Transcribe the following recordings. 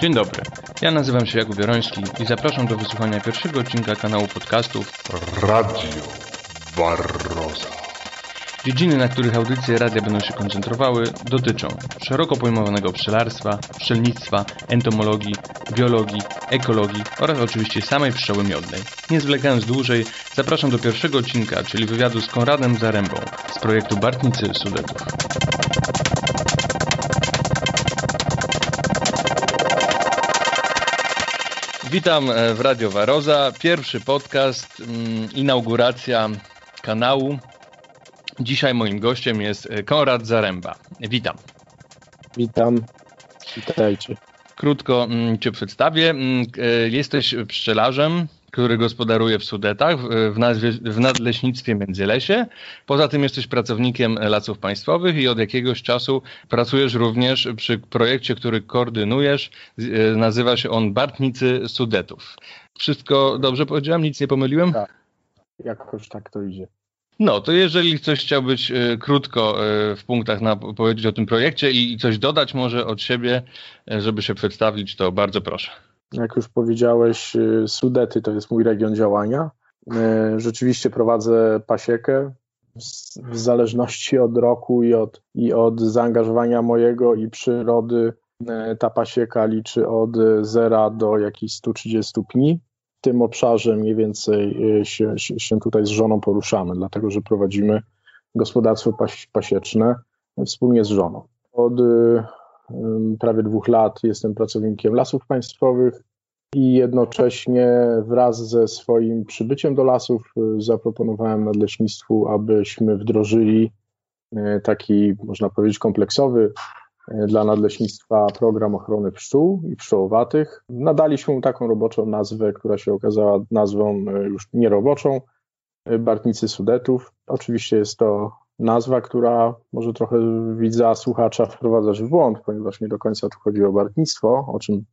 Dzień dobry, ja nazywam się Jakub Bioroński i zapraszam do wysłuchania pierwszego odcinka kanału podcastów Radio Barroza. Dziedziny, na których audycje radia będą się koncentrowały, dotyczą szeroko pojmowanego pszczelarstwa, pszczelnictwa, entomologii, biologii, ekologii oraz oczywiście samej pszczoły miodnej. Nie zwlekając dłużej, zapraszam do pierwszego odcinka, czyli wywiadu z Konradem Zarębą z projektu Bartnicy Sudetów. Witam e, w Radio Waroza. Pierwszy podcast, mm, inauguracja kanału. Dzisiaj moim gościem jest e, Konrad Zaręba. Witam. Witam. Witajcie. Krótko mm, Cię przedstawię. Mm, e, jesteś pszczelarzem, który gospodaruje w Sudetach, w, nazwie, w nadleśnictwie Międzylesie. Poza tym jesteś pracownikiem Lasów Państwowych i od jakiegoś czasu pracujesz również przy projekcie, który koordynujesz. Nazywa się on Bartnicy Sudetów. Wszystko dobrze powiedziałem? Nic nie pomyliłem? Tak. Jakoś tak to idzie. No, to jeżeli ktoś chciał być y, krótko y, w punktach na, powiedzieć o tym projekcie i, i coś dodać może od siebie, y, żeby się przedstawić, to bardzo proszę. Jak już powiedziałeś, Sudety to jest mój region działania. Rzeczywiście prowadzę pasiekę. W zależności od roku i od, i od zaangażowania mojego i przyrody, ta pasieka liczy od 0 do jakichś 130 pni tym obszarze mniej więcej y, się, się tutaj z żoną poruszamy, dlatego że prowadzimy gospodarstwo pasieczne wspólnie z żoną. Od y, prawie dwóch lat jestem pracownikiem lasów państwowych i jednocześnie wraz ze swoim przybyciem do lasów y, zaproponowałem nadleśnictwu, abyśmy wdrożyli taki, można powiedzieć, kompleksowy E, dla Nadleśnictwa Program Ochrony Pszczół i Pszczołowatych. Nadaliśmy mu taką roboczą nazwę, która się okazała nazwą e, już nieroboczą, e, Bartnicy Sudetów. Oczywiście jest to nazwa, która może trochę widza, słuchacza wprowadzać w błąd, ponieważ nie do końca tu chodzi o bartnictwo, o czym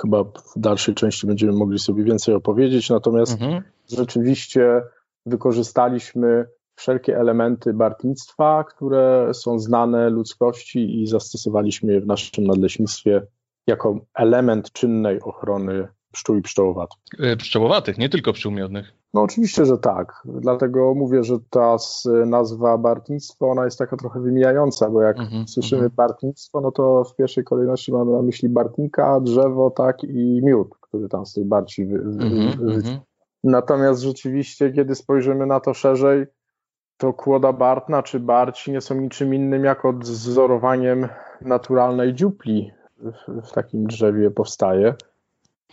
chyba w dalszej części będziemy mogli sobie więcej opowiedzieć, natomiast mhm. rzeczywiście wykorzystaliśmy wszelkie elementy bartnictwa, które są znane ludzkości i zastosowaliśmy je w naszym nadleśnictwie jako element czynnej ochrony pszczół i pszczołowatych. E, pszczołowatych, nie tylko pszczół miodnych. No oczywiście, że tak. Dlatego mówię, że ta nazwa bartnictwo, ona jest taka trochę wymijająca, bo jak mm-hmm, słyszymy mm-hmm. bartnictwo, no to w pierwszej kolejności mamy na myśli bartnika, drzewo, tak i miód, który tam z tej barci wy, mm-hmm, wy, Natomiast rzeczywiście, kiedy spojrzymy na to szerzej, to kłoda Bartna czy Barci nie są niczym innym jak odzorowaniem naturalnej dziupli w, w takim drzewie powstaje.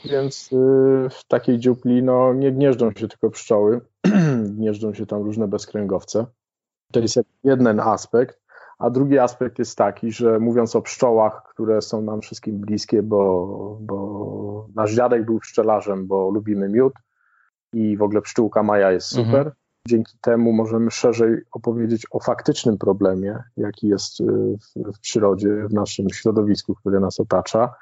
Więc y, w takiej dziupli no, nie gnieżdżą się tylko pszczoły, gnieżdżą się tam różne bezkręgowce. To jest jeden aspekt. A drugi aspekt jest taki, że mówiąc o pszczołach, które są nam wszystkim bliskie, bo, bo nasz dziadek był pszczelarzem, bo lubimy miód i w ogóle pszczółka Maja jest super. Mhm. Dzięki temu możemy szerzej opowiedzieć o faktycznym problemie, jaki jest y, w, w przyrodzie, w naszym środowisku, które nas otacza,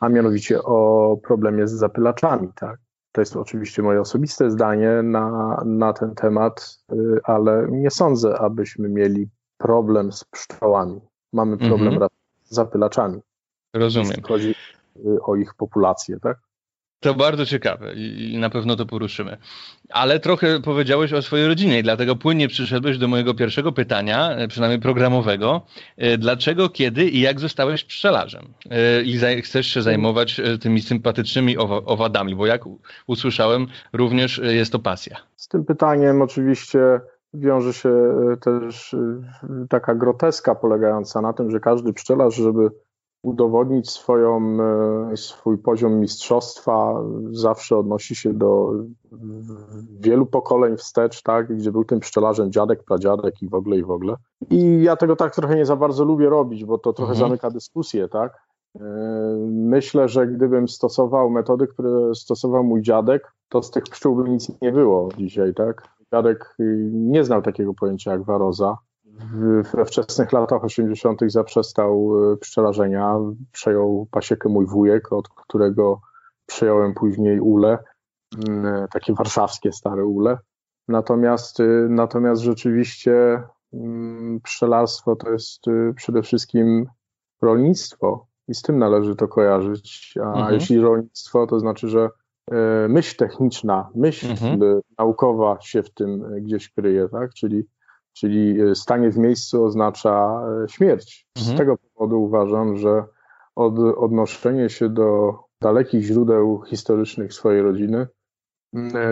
a mianowicie o problemie z zapylaczami. Tak? To jest oczywiście moje osobiste zdanie na, na ten temat, y, ale nie sądzę, abyśmy mieli problem z pszczołami. Mamy problem mhm. z zapylaczami. Rozumiem. Jeśli chodzi y, o ich populację, tak? To bardzo ciekawe i na pewno to poruszymy. Ale trochę powiedziałeś o swojej rodzinie i dlatego płynnie przyszedłeś do mojego pierwszego pytania, e, przynajmniej programowego. E, dlaczego, kiedy i jak zostałeś pszczelarzem? E, I chcesz się zajmować tymi sympatycznymi owadami, bo jak usłyszałem, również jest to pasja. Z tym pytaniem oczywiście wiąże się też taka groteska polegająca na tym, że każdy pszczelarz, żeby udowodnić swoją, e, swój poziom mistrzostwa zawsze odnosi się do wielu pokoleń wstecz, tak, gdzie był tym pszczelarzem dziadek, pradziadek i w ogóle i w ogóle. I ja tego tak trochę nie za bardzo lubię robić, bo to trochę mhm. zamyka dyskusję, tak. E, myślę, że gdybym stosował metody, które stosował mój dziadek, to z tych pszczół by nic nie było dzisiaj, tak. Dziadek nie znał takiego pojęcia jak waroza we wczesnych latach 80. zaprzestał e, pszczelarzenia. Przejął pasiekę mój wujek, od którego przejąłem później ule, mm, e, takie warszawskie stare ule. Natomiast, e, natomiast rzeczywiście mm, pszczelarstwo to jest przede wszystkim rolnictwo i z tym należy to kojarzyć. A mhm. jeśli rolnictwo, to znaczy, że myśl techniczna, myśl mhm. naukowa się w tym gdzieś kryje, tak? Czyli, czyli stanie w miejscu oznacza śmierć. Z mhm. tego powodu uważam, że od, odnoszenie się do dalekich źródeł historycznych swojej rodziny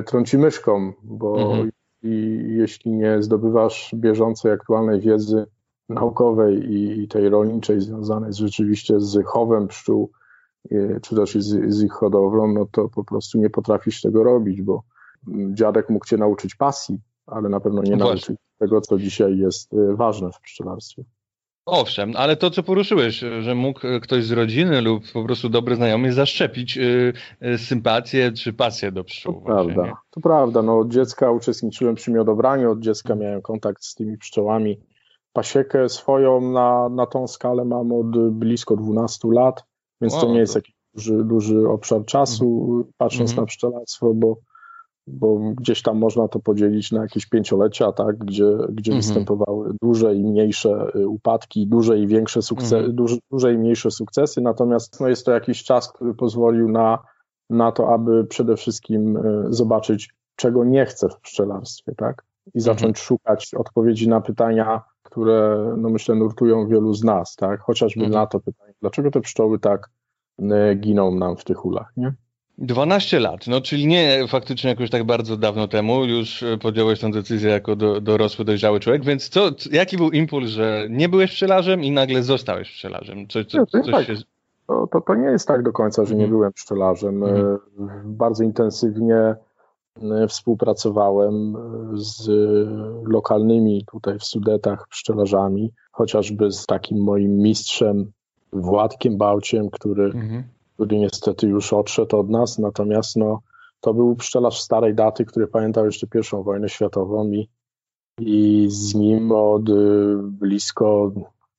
trąci myszką, bo mhm. i, jeśli nie zdobywasz bieżącej, aktualnej wiedzy naukowej i, i tej rolniczej związanej z, rzeczywiście z chowem pszczół, czy też z, z, ich hodowlą, no to po prostu nie potrafisz tego robić, bo dziadek mógł cię nauczyć pasji, ale na pewno nie no nauczyć tego, co dzisiaj jest y, ważne w pszczelarstwie. Owszem, ale to, co poruszyłeś, że mógł ktoś z rodziny lub po prostu dobry znajomy zaszczepić y, y, sympatię czy pasję do pszczół. To właśnie, prawda, nie? to prawda. No, od dziecka uczestniczyłem przy miodobraniu, od dziecka miałem kontakt z tymi pszczołami. Pasiekę swoją na, na tą skalę mam od blisko 12 lat, więc wow, to nie jest jakiś duży, duży obszar czasu, mm. patrząc mm -hmm. na pszczelarstwo, bo bo gdzieś tam można to podzielić na jakieś pięciolecia, tak, gdzie, gdzie mhm. występowały duże i mniejsze y, upadki, duże i większe sukcesy, mhm. duże, duże i mniejsze sukcesy, natomiast no, jest to jakiś czas, który pozwolił na, na to, aby przede wszystkim y, zobaczyć, czego nie chcę w pszczelarstwie, tak, i zacząć mhm. szukać odpowiedzi na pytania, które, no myślę, nurtują wielu z nas, tak, chociażby mhm. na to pytanie, dlaczego te pszczoły tak y, giną nam w tych ulach, nie? 12 lat, no czyli nie faktycznie jakoś tak bardzo dawno temu, już e, podjąłeś tę decyzję jako do, dorosły, dojrzały człowiek, więc co, jaki był impuls, że nie byłeś pszczelarzem i nagle zostałeś pszczelarzem? Co, co, coś tak. się... to, to, to, nie jest tak do końca, że nie mhm. byłem pszczelarzem. Mhm. Bardzo intensywnie e, współpracowałem z lokalnymi tutaj w Sudetach pszczelarzami, chociażby z takim moim mistrzem Władkiem Bałciem, który mhm który niestety już odszedł od nas, natomiast no, to był pszczelarz starej daty, który pamiętał jeszcze pierwszą wojnę światową i, i z nim od y, blisko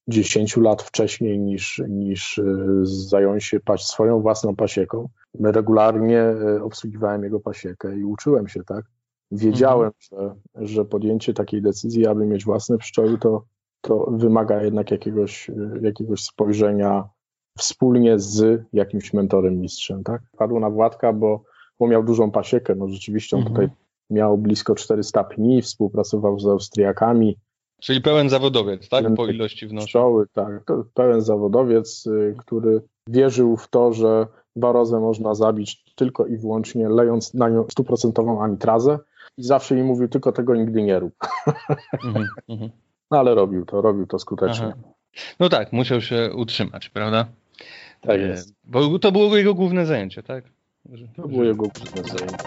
10 lat wcześniej niż, niż y, zajął się paś, swoją własną pasieką. Regularnie y, obsługiwałem jego pasiekę i uczyłem się, tak? Wiedziałem, mhm. że, że podjęcie takiej decyzji, aby mieć własne pszczoły, to, to wymaga jednak jakiegoś, jakiegoś spojrzenia wspólnie z jakimś mentorem, mistrzem, tak? Padło na Władka, bo, bo miał dużą pasiekę, no rzeczywiście on mhm. tutaj miał blisko 400 pni, współpracował z Austriakami. Czyli pełen zawodowiec, tak? Po ilości. Pszczoły, tak. pełen zawodowiec, y, który wierzył w to, że barozę można zabić tylko i wyłącznie lejąc na nią stuprocentową amitrazę i zawsze mi mówił, tylko tego nigdy nie rób. Mhm, mhm. no ale robił to, robił to skutecznie. Aha. No tak, musiał się utrzymać, prawda? Tak jest. Bo to było jego główne zajęcie, tak? To było jego główne zajęcie.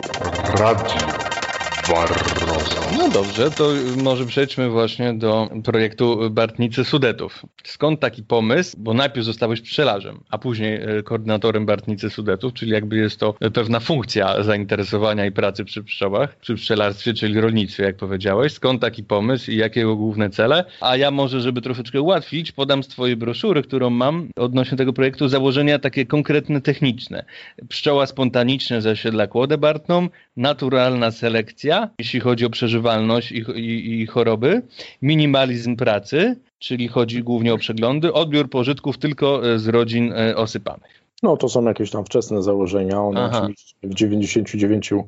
Radio. No dobrze, to może przejdźmy właśnie do projektu Bartnicy Sudetów. Skąd taki pomysł? Bo najpierw zostałeś pszczelarzem, a później e, koordynatorem Bartnicy Sudetów, czyli jakby jest to pewna funkcja zainteresowania i pracy przy pszczołach, przy pszczelarstwie, czyli rolnictwie, jak powiedziałeś. Skąd taki pomysł i jakie jego główne cele? A ja może, żeby troszeczkę ułatwić, podam z twojej broszury, którą mam odnośnie tego projektu, założenia takie konkretne, techniczne. Pszczoła spontaniczna zasiedla kłodę bartną, naturalna selekcja, jeśli chodzi o przeżywalność i, i, i choroby, minimalizm pracy, czyli chodzi głównie o przeglądy, odbiór pożytków tylko e, z rodzin e, osypanych. No to są jakieś tam wczesne założenia, one Aha. oczywiście w 99%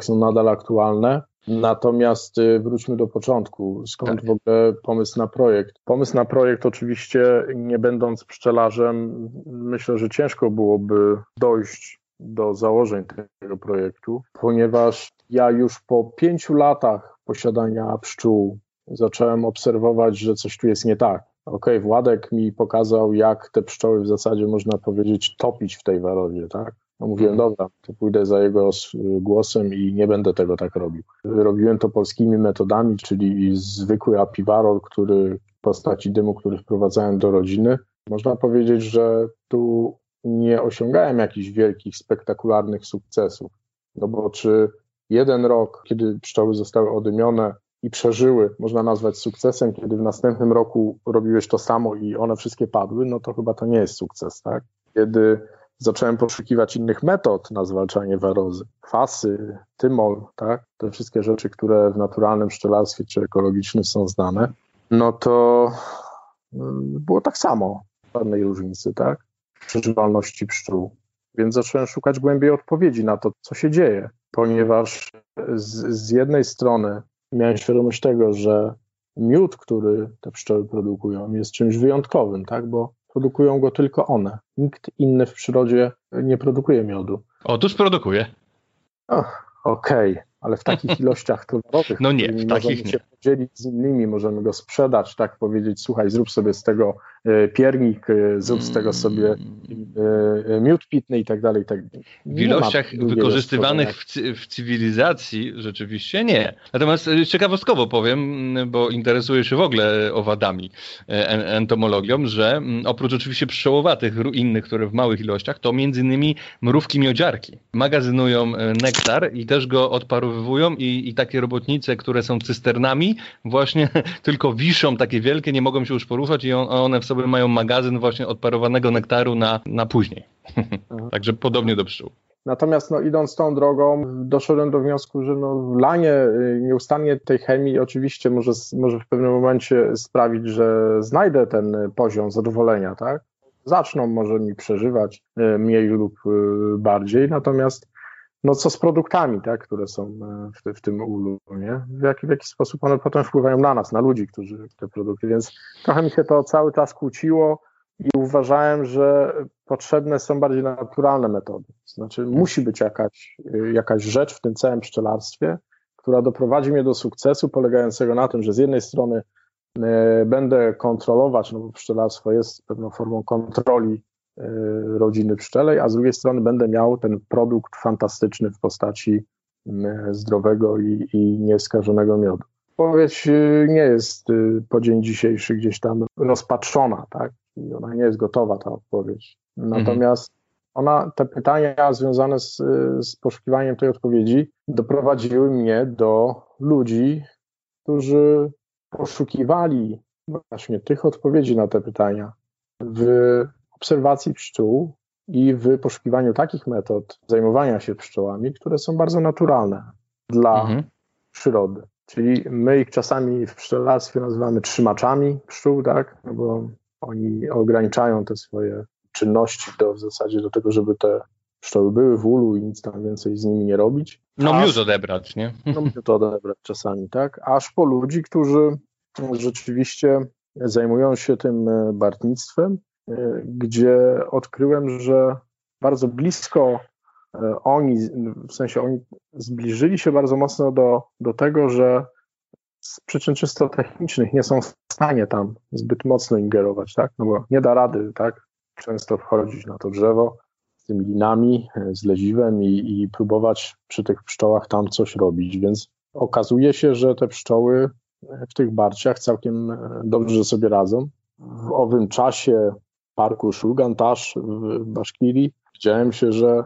są nadal aktualne. Natomiast e, wróćmy do początku. Skąd tak. w ogóle pomysł na projekt? Pomysł na projekt oczywiście, nie będąc pszczelarzem, myślę, że ciężko byłoby dojść do założeń tego projektu, ponieważ ja już po pięciu latach posiadania pszczół zacząłem obserwować, że coś tu jest nie tak. Okej, okay, Władek mi pokazał, jak te pszczoły w zasadzie można powiedzieć topić w tej warowie, tak? No mówiłem, mhm. dobra, to pójdę za jego głosem i nie będę tego tak robił. Robiłem to polskimi metodami, czyli zwykły apiwarol, który w postaci dymu, który wprowadzałem do rodziny. Można powiedzieć, że tu nie osiągałem jakichś wielkich, spektakularnych sukcesów. No bo czy jeden rok, kiedy pszczoły zostały odymione i przeżyły, można nazwać sukcesem, kiedy w następnym roku robiłeś to samo i one wszystkie padły, no to chyba to nie jest sukces, tak? Kiedy zacząłem poszukiwać innych metod na zwalczanie warozy, kwasy, tymol, tak? Te wszystkie rzeczy, które w naturalnym pszczelarstwie czy ekologicznym są znane, no to mm, było tak samo, żadnej różnicy, tak? przeżywalności pszczół. Więc zacząłem szukać głębiej odpowiedzi na to, co się dzieje, ponieważ z, z jednej strony miałem świadomość tego, że miód, który te pszczoły produkują, jest czymś wyjątkowym, tak? bo produkują go tylko one. Nikt inny w przyrodzie nie produkuje miodu. Otóż produkuje. Okej, okay ale w takich ilościach towarowych, no nie, w takich możemy się podzielić z innymi, możemy go sprzedać, tak powiedzieć, słuchaj, zrób sobie z tego piernik, e, zrób z tego sobie e, miód pitny i tak dalej. Tak. W ilościach wykorzystywanych w, w, cywilizacji rzeczywiście nie. Natomiast ciekawostkowo powiem, bo interesuję się w ogóle owadami, entomologią, że oprócz oczywiście pszczołowatych, innych, które w małych ilościach, to między innymi mrówki miodziarki magazynują nektar i też go odparowywują i, i takie robotnice, które są cysternami, właśnie tylko wiszą takie wielkie, nie mogą się już poruszać i on, one w sobie mają magazyn właśnie odparowanego nektaru na, na później. Także podobnie do pszczół. Natomiast no, idąc tą drogą, doszedłem do wniosku, że no, lanie y, nieustannie tej chemii oczywiście może, może w pewnym momencie sprawić, że znajdę ten poziom zadowolenia, tak? Zaczną może mi przeżywać y, mniej lub y, bardziej, natomiast no co z produktami, tak, które są e, w, w tym ulu, nie? W jaki, w jaki sposób one potem wpływają na nas, na ludzi, którzy te produkty, więc trochę mi się to cały czas kłóciło i uważałem, że potrzebne są bardziej naturalne metody. Znaczy musi być jakaś, e, jakaś rzecz w tym całym pszczelarstwie, która doprowadzi mnie do sukcesu polegającego na tym, że z jednej strony e, będę kontrolować, no bo pszczelarstwo jest pewną formą kontroli rodziny pszczelej, a z drugiej strony będę miał ten produkt fantastyczny w postaci y, zdrowego i, i nieskażonego miodu. Odpowiedź y, nie jest po dzień dzisiejszy gdzieś tam rozpatrzona, tak? I ona nie jest gotowa, ta odpowiedź. Natomiast ona, te pytania związane z, z poszukiwaniem tej odpowiedzi doprowadziły mnie do ludzi, którzy poszukiwali właśnie tych odpowiedzi na te pytania w obserwacji pszczół i w poszukiwaniu takich metod zajmowania się pszczołami, które są bardzo naturalne dla mhm. przyrody. Czyli my ich czasami w pszczelarstwie nazywamy trzymaczami pszczół, tak? No bo oni ograniczają te swoje czynności do, w zasadzie do tego, żeby te pszczoły były w ulu i nic tam więcej z nimi nie robić. No aż, miód odebrać, nie? No miód odebrać czasami, tak? Aż po ludzi, którzy rzeczywiście zajmują się tym e, bartnictwem gdzie odkryłem, że bardzo blisko e, oni, w sensie oni zbliżyli się bardzo mocno do, do tego, że z przyczyn czysto technicznych nie są w stanie tam zbyt mocno ingerować, tak? No bo nie da rady, tak? Często wchodzić na to drzewo z tymi linami, e, z leziwem i, i próbować przy tych pszczołach tam coś robić, więc okazuje się, że te pszczoły w tych barciach całkiem e, dobrze sobie radzą. W owym czasie parku Szulgantasz w Baszkirii widziałem się, że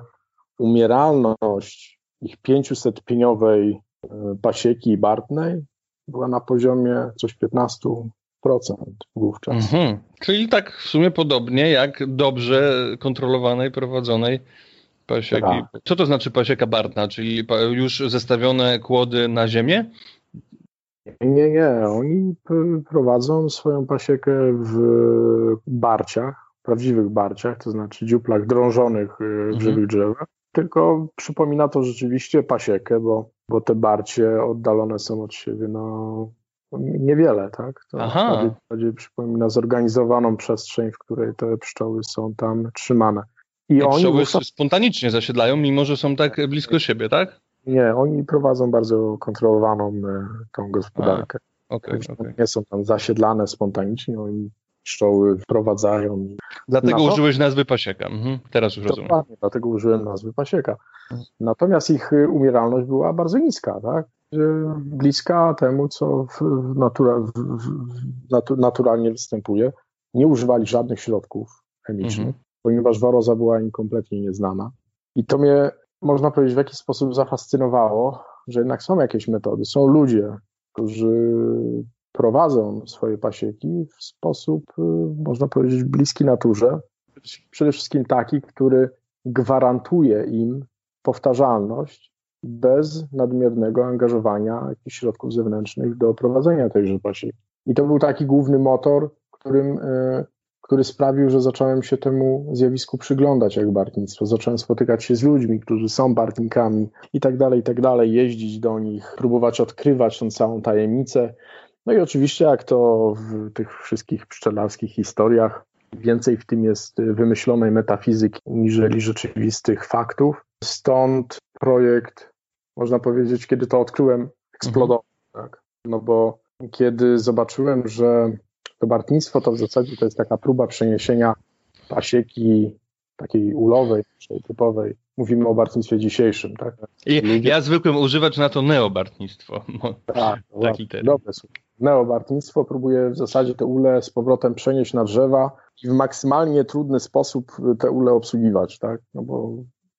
umieralność ich 500-pieniowej e, pasieki bartnej była na poziomie coś 15% wówczas. Mhm. Czyli tak w sumie podobnie jak dobrze kontrolowanej, prowadzonej pasieki. Tak. Co to znaczy pasieka bartna? Czyli już zestawione kłody na ziemię? Nie, nie. Oni prowadzą swoją pasiekę w barciach, prawdziwych barciach, to znaczy dziuplach drążonych y, w mhm. żywych drzewach. Tylko przypomina to rzeczywiście pasiekę, bo, bo te barcie oddalone są od siebie no, niewiele, tak? To Aha. bardziej, przypomina zorganizowaną przestrzeń, w której te pszczoły są tam trzymane. I, I oni pszczoły spontanicznie zasiedlają, mimo że są tak blisko siebie, tak? Nie, oni prowadzą bardzo kontrolowaną e, tą gospodarkę. A, okay, okay. Nie są tam zasiedlane spontanicznie, oni pszczoły wprowadzają. Dlatego użyłeś nazwy pasieka. Mhm, teraz już rozumiem. Dokładnie, dlatego użyłem nazwy pasieka. Natomiast ich y, umieralność była bardzo niska, tak? bliska temu, co w natura, w, w, naturalnie występuje. Nie używali żadnych środków chemicznych, mhm. ponieważ waroza była im kompletnie nieznana. I to mnie można powiedzieć, w jakiś sposób zafascynowało, że jednak są jakieś metody, są ludzie, którzy prowadzą swoje pasieki w sposób, y, można powiedzieć, bliski naturze. Przede wszystkim taki, który gwarantuje im powtarzalność bez nadmiernego angażowania jakichś środków zewnętrznych do prowadzenia tejże pasieki. I to był taki główny motor, którym y, który sprawił, że zacząłem się temu zjawisku przyglądać jak bartnictwo. Zacząłem spotykać się z ludźmi, którzy są bartnikami i tak dalej, i tak dalej, jeździć do nich, próbować odkrywać tą całą tajemnicę. No i oczywiście, jak to w tych wszystkich pszczelarskich historiach, więcej w tym jest wymyślonej metafizyki niżeli rzeczywistych faktów. Stąd projekt, można powiedzieć, kiedy to odkryłem, eksplodował. Mhm. Tak? No bo kiedy zobaczyłem, że to bartnictwo to w zasadzie to jest taka próba przeniesienia pasieki takiej ulowej, typowej. Mówimy o bartnictwie dzisiejszym, tak? I Ludzie... Ja zwykłem używać na to neobartnictwo. Tak, taki termin. Dobre słowo. Neobartnictwo próbuje w zasadzie te ule z powrotem przenieść na drzewa i w maksymalnie trudny sposób te ule obsługiwać, tak? No bo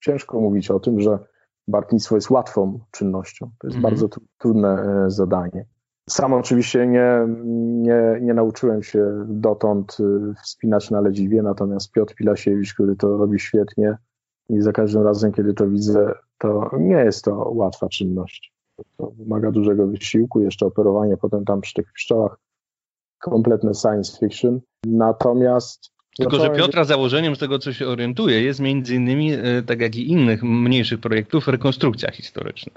ciężko mówić o tym, że bartnictwo jest łatwą czynnością. To jest mhm. bardzo trudne e, zadanie. Sam oczywiście nie, nie, nie nauczyłem się dotąd y, wspinać na ledzidwie, natomiast Piotr Pilasiewicz, który to robi świetnie i za każdym razem, kiedy to widzę, to nie jest to łatwa czynność. To wymaga dużego wysiłku, jeszcze operowanie potem tam przy tych pszczołach, kompletne science fiction. Natomiast tylko, że Piotra założeniem z tego, co się orientuje, jest między innymi, y, tak jak i innych mniejszych projektów, rekonstrukcja historyczna.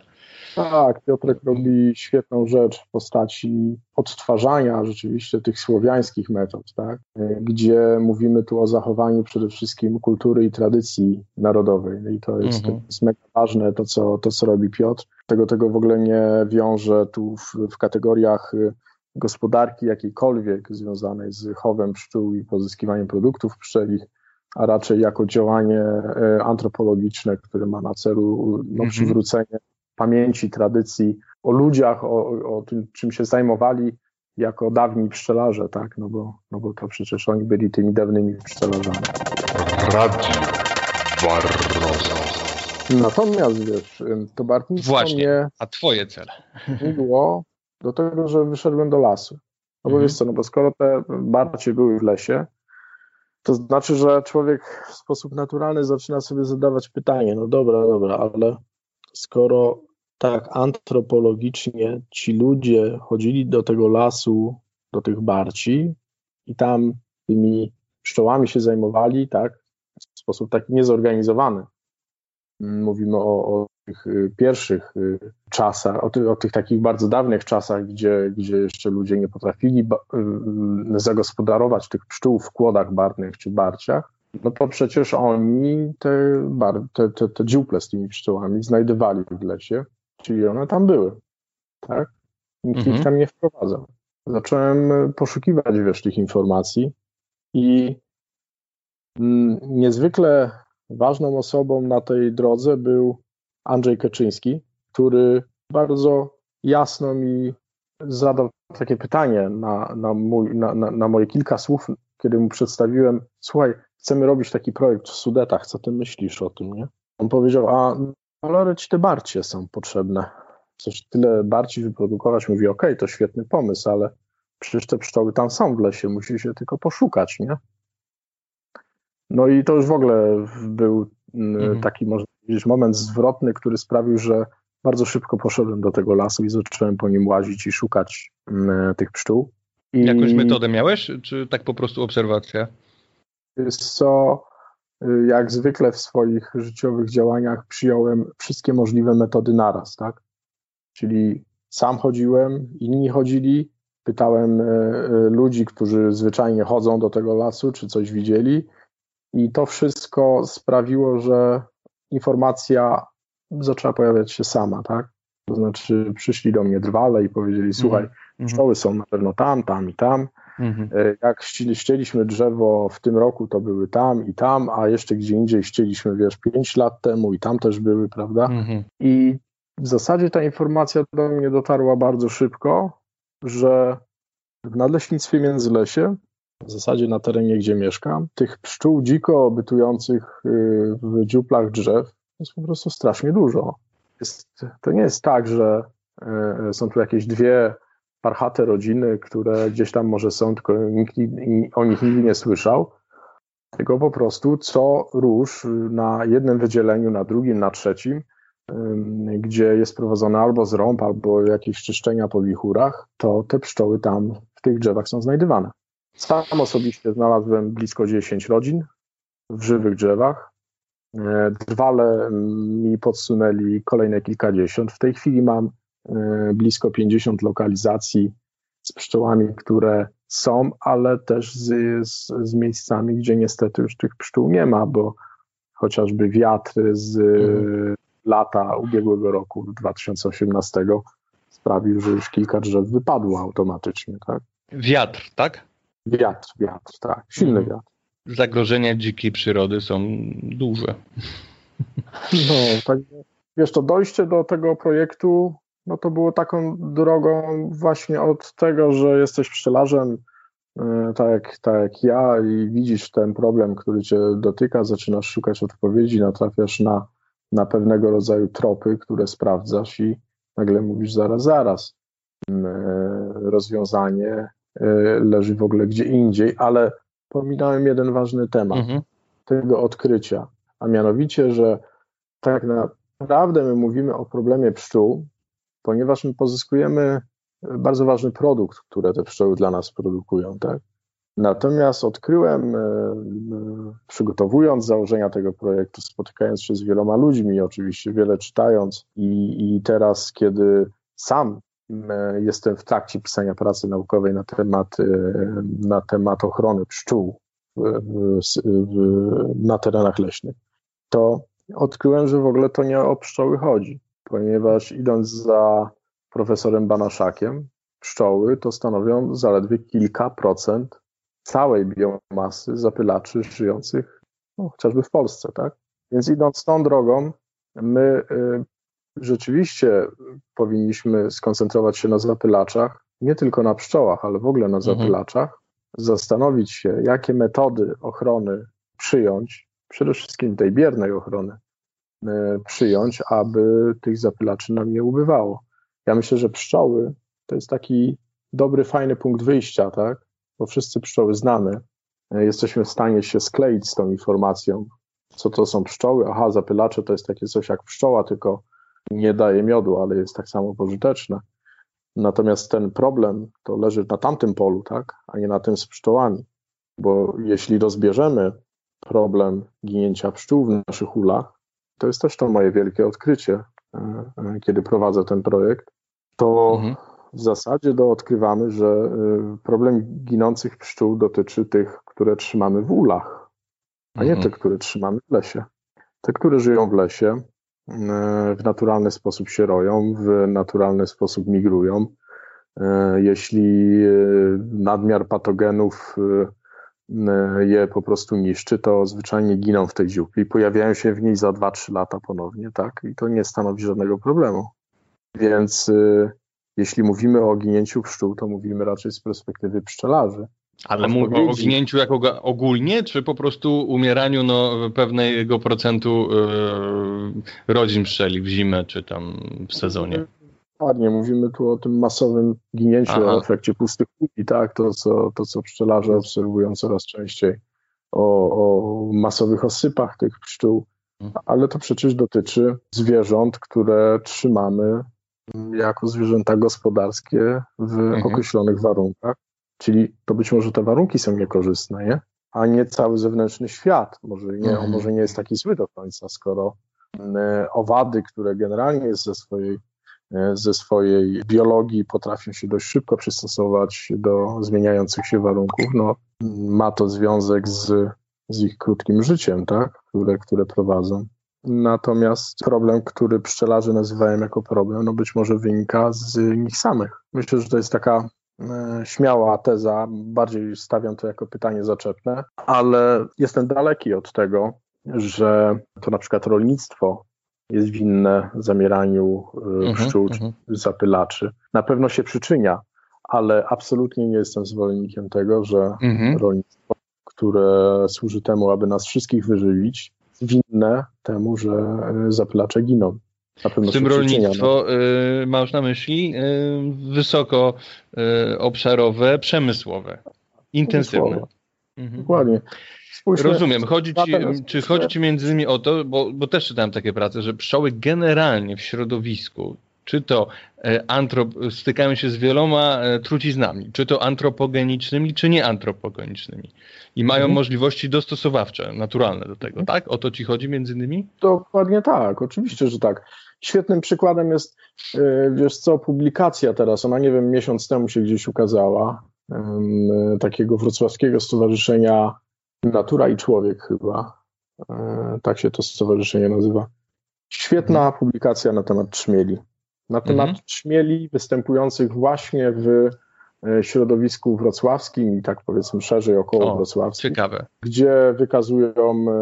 Tak, Piotrek robi świetną rzecz w postaci odtwarzania rzeczywiście tych słowiańskich metod, tak? gdzie mówimy tu o zachowaniu przede wszystkim kultury i tradycji narodowej. I to jest, mhm. to jest mega ważne, to co, to co robi Piotr. Tego, tego w ogóle nie wiąże tu w, w kategoriach gospodarki jakiejkolwiek związanej z chowem pszczół i pozyskiwaniem produktów pszczelich, a raczej jako działanie e, antropologiczne, które ma na celu no, mhm. przywrócenie pamięci, tradycji, o ludziach, o, o tym, czym się zajmowali jako dawni pszczelarze, tak? No bo, no bo to przecież oni byli tymi dawnymi pszczelarzami. Radio Barroso. Natomiast wiesz, to bartnictwo Właśnie, mnie a twoje cele? było do tego, że wyszedłem do lasu. No bo mhm. wiesz co, no bo skoro te barcie były w lesie, to znaczy, że człowiek w sposób naturalny zaczyna sobie zadawać pytanie, no dobra, dobra, ale skoro tak antropologicznie ci ludzie chodzili do tego lasu, do tych barci i tam tymi pszczołami się zajmowali, tak, w sposób taki niezorganizowany. Mówimy o, o tych y, pierwszych y, czasach, o, ty, o, tych takich bardzo dawnych czasach, gdzie, gdzie jeszcze ludzie nie potrafili y, zagospodarować tych pszczół w kłodach barnych czy barciach, no to przecież oni te, bar, te, te, te dziuple z tymi pszczołami znajdowali w lesie, czyli one tam były, tak? Nikt mhm. ich tam nie wprowadzał. Zacząłem poszukiwać, wiesz, tych informacji i mm, niezwykle ważną osobą na tej drodze był Andrzej Kaczyński, który bardzo jasno mi zadał takie pytanie na, na, mój, na, na moje kilka słów, kiedy mu przedstawiłem, słuchaj, chcemy robić taki projekt w Sudetach, co ty myślisz o tym, nie? On powiedział, a ale ci te barcie są potrzebne. Coś tyle barci wyprodukować. Mówi, okej, okay, to świetny pomysł, ale przecież te pszczoły tam są w lesie, musi się tylko poszukać, nie? No i to już w ogóle był mm, mhm. taki, można powiedzieć, moment zwrotny, który sprawił, że bardzo szybko poszedłem do tego lasu i zacząłem po nim łazić i szukać mm, tych pszczół. I... Jakąś metodę miałeś, czy tak po prostu obserwacja? Co, y, jak zwykle w swoich życiowych działaniach przyjąłem wszystkie możliwe metody naraz, tak? Czyli sam chodziłem, inni chodzili, pytałem y, y, ludzi, którzy zwyczajnie chodzą do tego lasu, czy coś widzieli, i to wszystko sprawiło, że informacja zaczęła pojawiać się sama, tak? To znaczy przyszli do mnie drwale i powiedzieli, słuchaj, mm -hmm. pszczoły są na pewno tam, tam i tam, Mhm. E, jak ścieliśmy drzewo w tym roku, to były tam i tam, a jeszcze gdzie indziej ścieliśmy, wiesz, 5 lat temu i tam też były, prawda? Mhm. I w zasadzie ta informacja do mnie dotarła bardzo szybko, że w nadleśnictwie Międzylesie, w zasadzie na terenie, gdzie mieszkam, tych pszczół dziko bytujących y, w dziuplach drzew jest po prostu strasznie dużo. Jest, to nie jest tak, że y, są tu jakieś dwie parchate rodziny, które gdzieś tam może są, tylko nikt o nich nigdy nie słyszał. Tylko po prostu co róż na jednym wydzieleniu, na drugim, na trzecim, gdzie jest prowadzone albo zrąb, albo jakieś czyszczenia po wichurach, to te pszczoły tam w tych drzewach są znajdywane. Sam osobiście znalazłem blisko 10 rodzin w żywych drzewach. E, drwale mi podsunęli kolejne kilkadziesiąt. W tej chwili mam blisko 50 lokalizacji z pszczołami, które są, ale też z, z, z miejscami, gdzie niestety już tych pszczół nie ma, bo chociażby wiatr z mhm. lata ubiegłego roku, 2018, sprawił, że już kilka drzew wypadło automatycznie. Tak? Wiatr, tak? Wiatr, wiatr, tak. Silny mhm. wiatr. Zagrożenia dzikiej przyrody są duże. No, tak, wiesz, to dojście do tego projektu, no to było taką drogą właśnie od tego, że jesteś pszczelarzem, e, tak jak, tak jak ja i widzisz ten problem, który cię dotyka, zaczynasz szukać odpowiedzi, natrafiasz na, na pewnego rodzaju tropy, które sprawdzasz i nagle mówisz zaraz, zaraz, mm, e, rozwiązanie e, leży w ogóle gdzie indziej, ale pominąłem jeden ważny temat mhm. tego odkrycia, a mianowicie, że tak naprawdę my mówimy o problemie pszczół, ponieważ my pozyskujemy bardzo ważny produkt, który te pszczoły dla nas produkują, tak? Natomiast odkryłem, e, przygotowując założenia tego projektu, spotykając się z wieloma ludźmi, oczywiście wiele czytając, i, i teraz, kiedy sam jestem w trakcie pisania pracy naukowej na temat, e, na temat ochrony pszczół na terenach leśnych, to odkryłem, że w ogóle to nie o pszczoły chodzi, ponieważ idąc za profesorem Banaszakiem, pszczoły to stanowią zaledwie kilka procent całej biomasy zapylaczy żyjących no, chociażby w Polsce, tak? Więc idąc tą drogą, my y, rzeczywiście powinniśmy skoncentrować się na zapylaczach, nie tylko na pszczołach, ale w ogóle na mhm. zapylaczach, mhm. zastanowić się, jakie metody ochrony przyjąć, przede wszystkim tej biernej ochrony, przyjąć, aby tych zapylaczy nam nie ubywało. Ja myślę, że pszczoły to jest taki dobry, fajny punkt wyjścia, tak? bo wszyscy pszczoły znamy, e, jesteśmy w stanie się skleić z tą informacją, co to są pszczoły. Aha, zapylacze to jest takie coś jak pszczoła, tylko nie daje miodu, ale jest tak samo pożyteczne. Natomiast ten problem to leży na tamtym polu, tak, a nie na tym z pszczołami. Bo jeśli rozbierzemy problem ginięcia pszczół w naszych ulach, to jest też to moje wielkie odkrycie, e, e, kiedy prowadzę ten projekt, to mhm w zasadzie do odkrywamy, że y, problem ginących pszczół dotyczy tych, które trzymamy w ulach, a nie mhm. te, które trzymamy w lesie. Te, które żyją w lesie, w naturalny sposób się roją, w naturalny sposób migrują. Jeśli nadmiar patogenów je po prostu niszczy, to zwyczajnie giną w tej dziupli, pojawiają się w niej za 2-3 lata ponownie, tak? I to nie stanowi żadnego problemu. Więc jeśli mówimy o ginięciu pszczół, to mówimy raczej z perspektywy pszczelarzy. Ale mówię o ginięciu jako ogólnie, czy po prostu umieraniu no, pewnego procentu yy, rodzin pszczeli w zimę, czy tam w sezonie? Ładnie, mówimy tu o tym masowym ginięciu, Aha. o efekcie pustych kuli, tak? To co, to, co pszczelarze obserwują coraz częściej, o, o masowych osypach tych pszczół, mhm. ale to przecież dotyczy zwierząt, które trzymamy jako zwierzęta gospodarskie w mhm. określonych warunkach. Czyli to być może te warunki są niekorzystne, nie? a nie cały zewnętrzny świat. Może nie, mhm. może nie jest taki zły do końca, skoro e, owady, które generalnie ze swojej, ze swojej biologii potrafią się dość szybko przystosować do zmieniających się warunków, no, ma to związek z, z ich krótkim życiem, tak? które, które prowadzą. Natomiast problem, który pszczelarze nazywają jako problem, no być może wynika z nich samych. Myślę, że to jest taka e, śmiała teza, bardziej stawiam to jako pytanie zaczepne, ale jestem daleki od tego, że to na przykład rolnictwo jest winne zamieraniu pszczół czy mhm. zapylaczy. Na pewno się przyczynia, ale absolutnie nie jestem zwolennikiem tego, że mhm. rolnictwo, które służy temu, aby nas wszystkich wyżywić, winne temu, że e, zapylacze giną. W tym rolnictwo no. y, masz na myśli y, wysoko y, obszarowe, przemysłowe, intensywne. Mhm. Dokładnie. Spójrzmy, Rozumiem. Chodzi ci, czy chodzi ci między innymi o to, bo, bo też czytałem takie prace, że pszczoły generalnie w środowisku czy to e, antrop, stykają się z wieloma e, truciznami, czy to antropogenicznymi, czy nieantropogenicznymi. I mają mhm. możliwości dostosowawcze, naturalne do tego, mhm. tak? O to ci chodzi między innymi? Dokładnie tak, oczywiście, że tak. Świetnym przykładem jest, wiesz co, publikacja teraz, ona nie wiem, miesiąc temu się gdzieś ukazała, takiego wrocławskiego stowarzyszenia Natura i Człowiek chyba, tak się to stowarzyszenie nazywa. Świetna mhm. publikacja na temat trzmieli. Na temat mhm. trzmieli występujących właśnie w e, środowisku wrocławskim i tak powiedzmy szerzej około o, wrocławskim. Ciekawe. Gdzie wykazują e,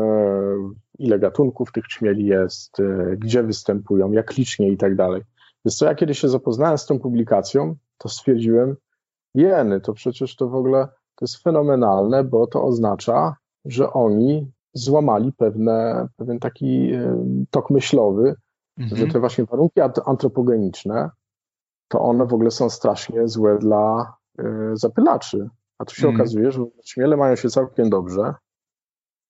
ile gatunków tych trzmieli jest, e, gdzie występują, jak licznie i tak dalej. Więc co ja kiedy się zapoznałem z tą publikacją, to stwierdziłem, jeny, to przecież to w ogóle to jest fenomenalne, bo to oznacza, że oni złamali pewne, pewien taki tok myślowy, mhm. że te właśnie warunki antropogeniczne, to one w ogóle są strasznie złe dla y, zapylaczy. A tu się mhm. okazuje, że śmiele mają się całkiem dobrze,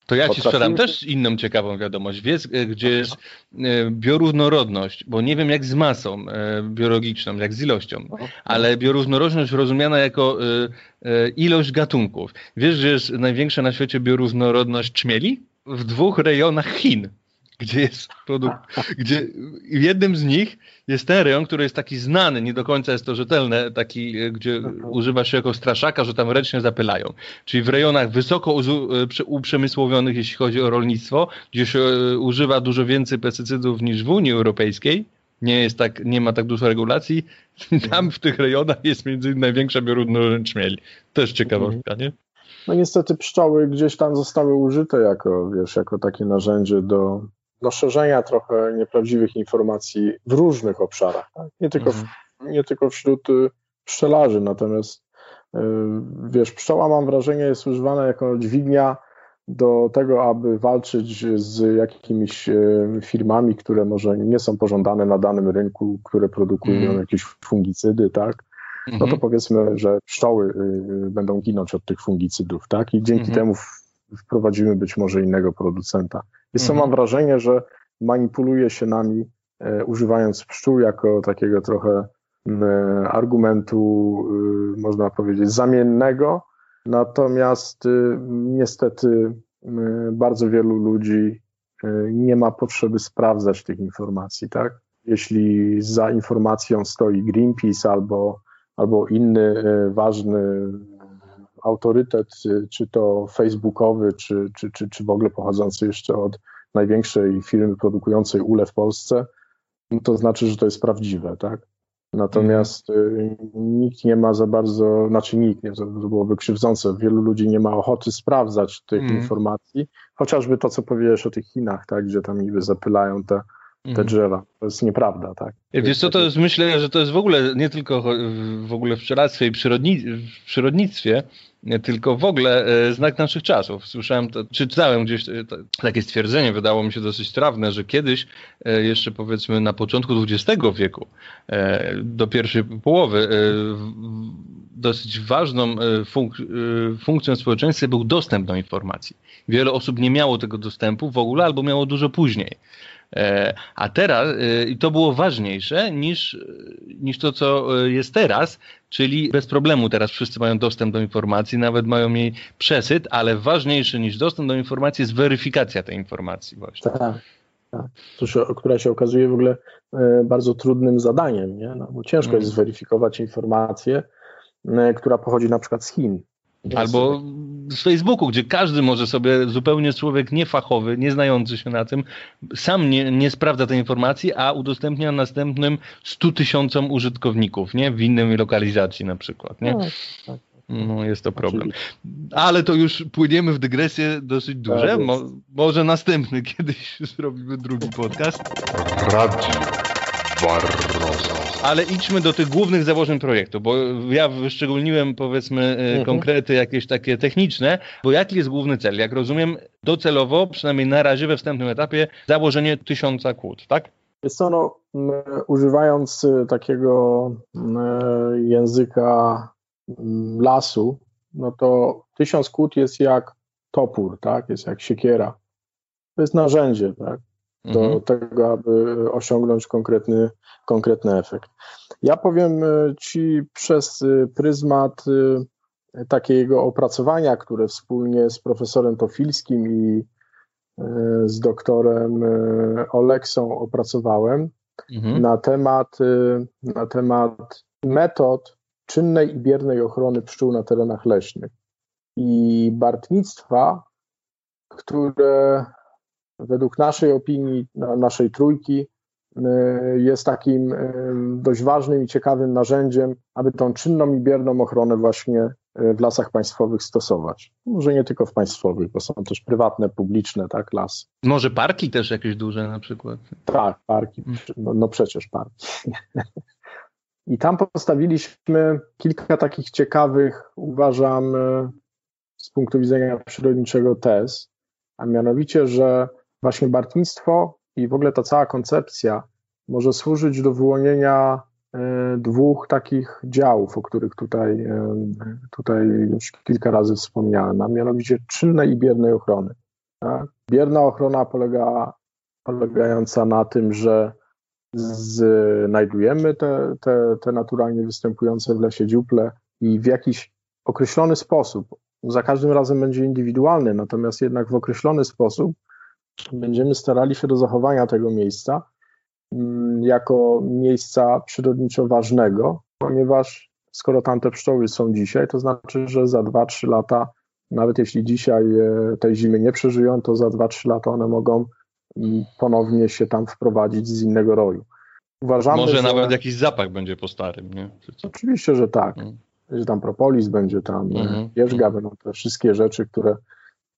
to ja ci sprzedam też inną ciekawą wiadomość. Wiesz, e, gdzie jest e, bioróżnorodność, bo nie wiem jak z masą e, biologiczną, jak z ilością, ale bioróżnorodność rozumiana jako ilość gatunków. Wiesz, że jest największa na świecie bioróżnorodność czmieli? W dwóch rejonach Chin gdzie jest produkt, gdzie w jednym z nich jest ten rejon, który jest taki znany, nie do końca jest to rzetelne, taki, e, gdzie używa się jako straszaka, że tam ręcznie zapylają. Czyli w rejonach wysoko e, uprzemysłowionych, jeśli chodzi o rolnictwo, gdzie się e, używa dużo więcej pestycydów niż w Unii Europejskiej, nie jest tak, nie ma tak dużo regulacji, tam w tych rejonach jest między innymi największa bioróżnorodność czmieli. Też ciekawostka, nie? No niestety pszczoły gdzieś tam zostały użyte jako, wiesz, jako takie narzędzie do do szerzenia trochę nieprawdziwych informacji w różnych obszarach. Tak? Nie, tylko w, mhm. nie tylko wśród y, pszczelarzy, natomiast y, wiesz, pszczoła mam wrażenie jest używana jako dźwignia do tego, aby walczyć z jakimiś y, firmami, które może nie są pożądane na danym rynku, które produkują mm. jakieś fungicydy, tak? No to mhm. powiedzmy, że pszczoły będą ginąć od tych fungicydów, tak? I dzięki mm. temu wprowadzimy być może innego producenta. Jest mhm. mam wrażenie, że manipuluje się nami, e, używając pszczół jako takiego trochę e, argumentu, e, można powiedzieć, zamiennego. Natomiast y, niestety bardzo wielu ludzi nie ma potrzeby sprawdzać tych informacji, tak? Jeśli za informacją stoi Greenpeace albo, albo inny ważny autorytet, czy to facebookowy, czy, czy, czy, czy w ogóle pochodzący jeszcze od największej firmy produkującej ule w Polsce, no to znaczy, że to jest prawdziwe, tak? Natomiast y, nikt nie ma za bardzo, znaczy nikt, nie, to byłoby krzywdzące, wielu ludzi nie ma ochoty sprawdzać tych mm. informacji, chociażby to, co powiesz o tych Chinach, tak, gdzie tam niby zapylają te te mhm. drzewa. To jest nieprawda, tak? Wiesz co, to jest, myślę, że to jest w ogóle nie tylko w ogóle w pszczelarstwie i przyrodni, w przyrodnictwie, tylko w ogóle e, znak naszych czasów. Słyszałem, to, czy czytałem gdzieś e, takie stwierdzenie, wydało mi się dosyć trawne, że kiedyś, e, jeszcze powiedzmy na początku XX wieku, do pierwszej połowy, dosyć ważną funk funkcją społeczeństwa był dostęp do informacji. Wiele osób nie miało tego dostępu w ogóle albo miało dużo później. E, a teraz, e, i to było ważniejsze niż, niż to, co e, jest teraz, czyli bez problemu teraz wszyscy mają dostęp do informacji, nawet mają jej przesyt, ale ważniejsze niż dostęp do informacji jest weryfikacja tej informacji właśnie. Tak, tak. która się okazuje w ogóle bardzo trudnym zadaniem, nie? No, bo ciężko jest zweryfikować informację, która pochodzi na przykład z Chin. Albo z Facebooku, gdzie każdy może sobie, zupełnie człowiek niefachowy, nie znający się na tym, sam nie, nie sprawdza tej informacji, a udostępnia następnym 100 tysiącom użytkowników, nie? W innej lokalizacji na przykład, nie? Tak, tak. No, jest to problem. Ale to już płyniemy w dygresję dosyć duże. Tak Mo może następny kiedyś zrobimy drugi podcast. Radio Barroso. Ale idźmy do tych głównych założeń projektu, bo ja wyszczególniłem powiedzmy e, mhm. konkrety jakieś takie techniczne, bo jaki jest główny cel? Jak rozumiem, docelowo, przynajmniej na razie we wstępnym etapie, założenie tysiąca kłód, tak? Jest to, no, używając e, takiego języka lasu, no to tysiąc kłód jest jak topór, tak? Jest jak siekiera. To jest narzędzie, tak? Do mhm. tego, aby osiągnąć konkretny, konkretny efekt. Ja powiem Ci przez pryzmat takiego opracowania, które wspólnie z profesorem Tofilskim i z doktorem Oleksą opracowałem mhm. na, temat, na temat metod czynnej i biernej ochrony pszczół na terenach leśnych i bartnictwa, które według naszej opinii, naszej trójki, y, jest takim y, dość ważnym i ciekawym narzędziem, aby tą czynną i bierną ochronę właśnie y, w lasach państwowych stosować. Może nie tylko w państwowych, bo są też prywatne, publiczne, tak, las. Może parki też jakieś duże na przykład? Tak, parki, mm. no, no przecież parki. I tam postawiliśmy kilka takich ciekawych, uważam, z punktu widzenia przyrodniczego tez, a mianowicie, że właśnie bartnictwo i w ogóle ta cała koncepcja może służyć do wyłonienia e, dwóch takich działów, o których tutaj, e, tutaj już kilka razy wspomniałem, a mianowicie czynnej i biernej ochrony. Tak? Bierna ochrona polega, polegająca na tym, że znajdujemy te, te, te naturalnie występujące w lesie dziuple i w jakiś określony sposób, za każdym razem będzie indywidualny, natomiast jednak w określony sposób będziemy starali się do zachowania tego miejsca mm, jako miejsca przyrodniczo ważnego, ponieważ skoro tamte pszczoły są dzisiaj, to znaczy, że za 2-3 lata, nawet jeśli dzisiaj e, tej zimy nie przeżyją, to za 2-3 lata one mogą mm, ponownie się tam wprowadzić z innego roju. Uważamy, Może że... nawet jakiś zapach będzie po starym, nie? Oczywiście, że tak. Hmm będzie tam propolis, będzie tam mm -hmm. będą te wszystkie rzeczy, które,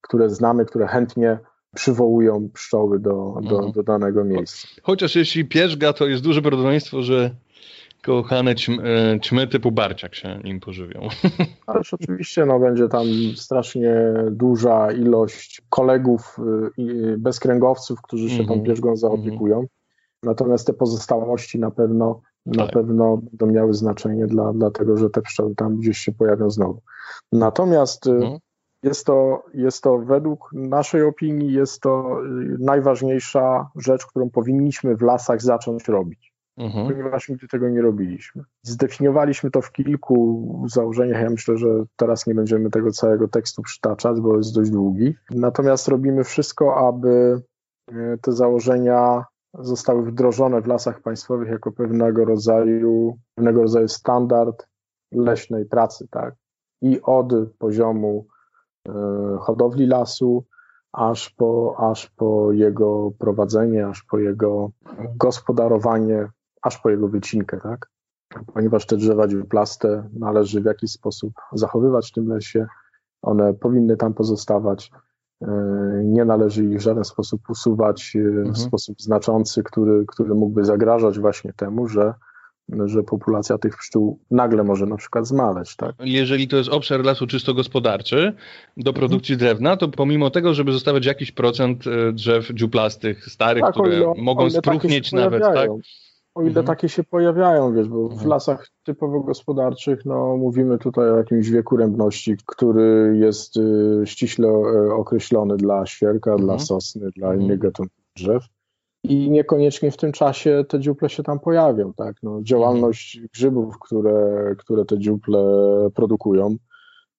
które znamy, które chętnie przywołują pszczoły do, do, -hmm. do danego miejsca. Chociaż jeśli pierzga, to jest duże prawdopodobieństwo, że kochane ćm, e, ćmy typu barciak się nim pożywią. Ależ oczywiście no, będzie tam strasznie duża ilość kolegów y, bezkręgowców, którzy się mm -hmm. tą mhm. pierzgą zaopiekują. Mhm. Natomiast te pozostałości na pewno na tak. pewno będą miały znaczenie dla, dlatego, że te pszczoły tam gdzieś się pojawią znowu. Natomiast y, mhm. Jest, to, jest to według naszej opinii jest to y, najważniejsza rzecz, którą powinniśmy w lasach zacząć robić. Mhm. Ponieważ nigdy tego nie robiliśmy. Zdefiniowaliśmy to w kilku założeniach. Ja myślę, że teraz nie będziemy tego całego tekstu przytaczać, bo jest dość długi. Natomiast robimy wszystko, aby y, te założenia zostały wdrożone w lasach państwowych jako pewnego rodzaju, pewnego rodzaju standard leśnej pracy, tak? I od poziomu hodowli lasu, aż po, aż po jego prowadzenie, aż po jego gospodarowanie, aż po jego wycinkę, tak? Ponieważ te drzewa dziuplaste należy w jakiś sposób zachowywać w tym lesie, one powinny tam pozostawać, E, nie należy ich w żaden sposób usuwać e, mhm. w sposób znaczący, który, który mógłby zagrażać właśnie temu, że że populacja tych pszczół nagle może na przykład zmaleć. Tak? Jeżeli to jest obszar lasu czysto gospodarczy do produkcji mhm. drewna, to pomimo tego, żeby zostawiać jakiś procent e, drzew dziuplastych, starych, tak, które ile, mogą spróchnieć nawet, tak? O ile mhm. takie się pojawiają, wiesz, bo mhm. w lasach typowo gospodarczych, no mówimy tutaj o jakimś wieku rębności, który jest y, ściśle y, określony dla świerka, mhm. dla sosny, dla mhm. innych gatunków drzew. I niekoniecznie w tym czasie te dziuple się tam pojawią, tak? No, działalność grzybów, które, które te dziuple produkują,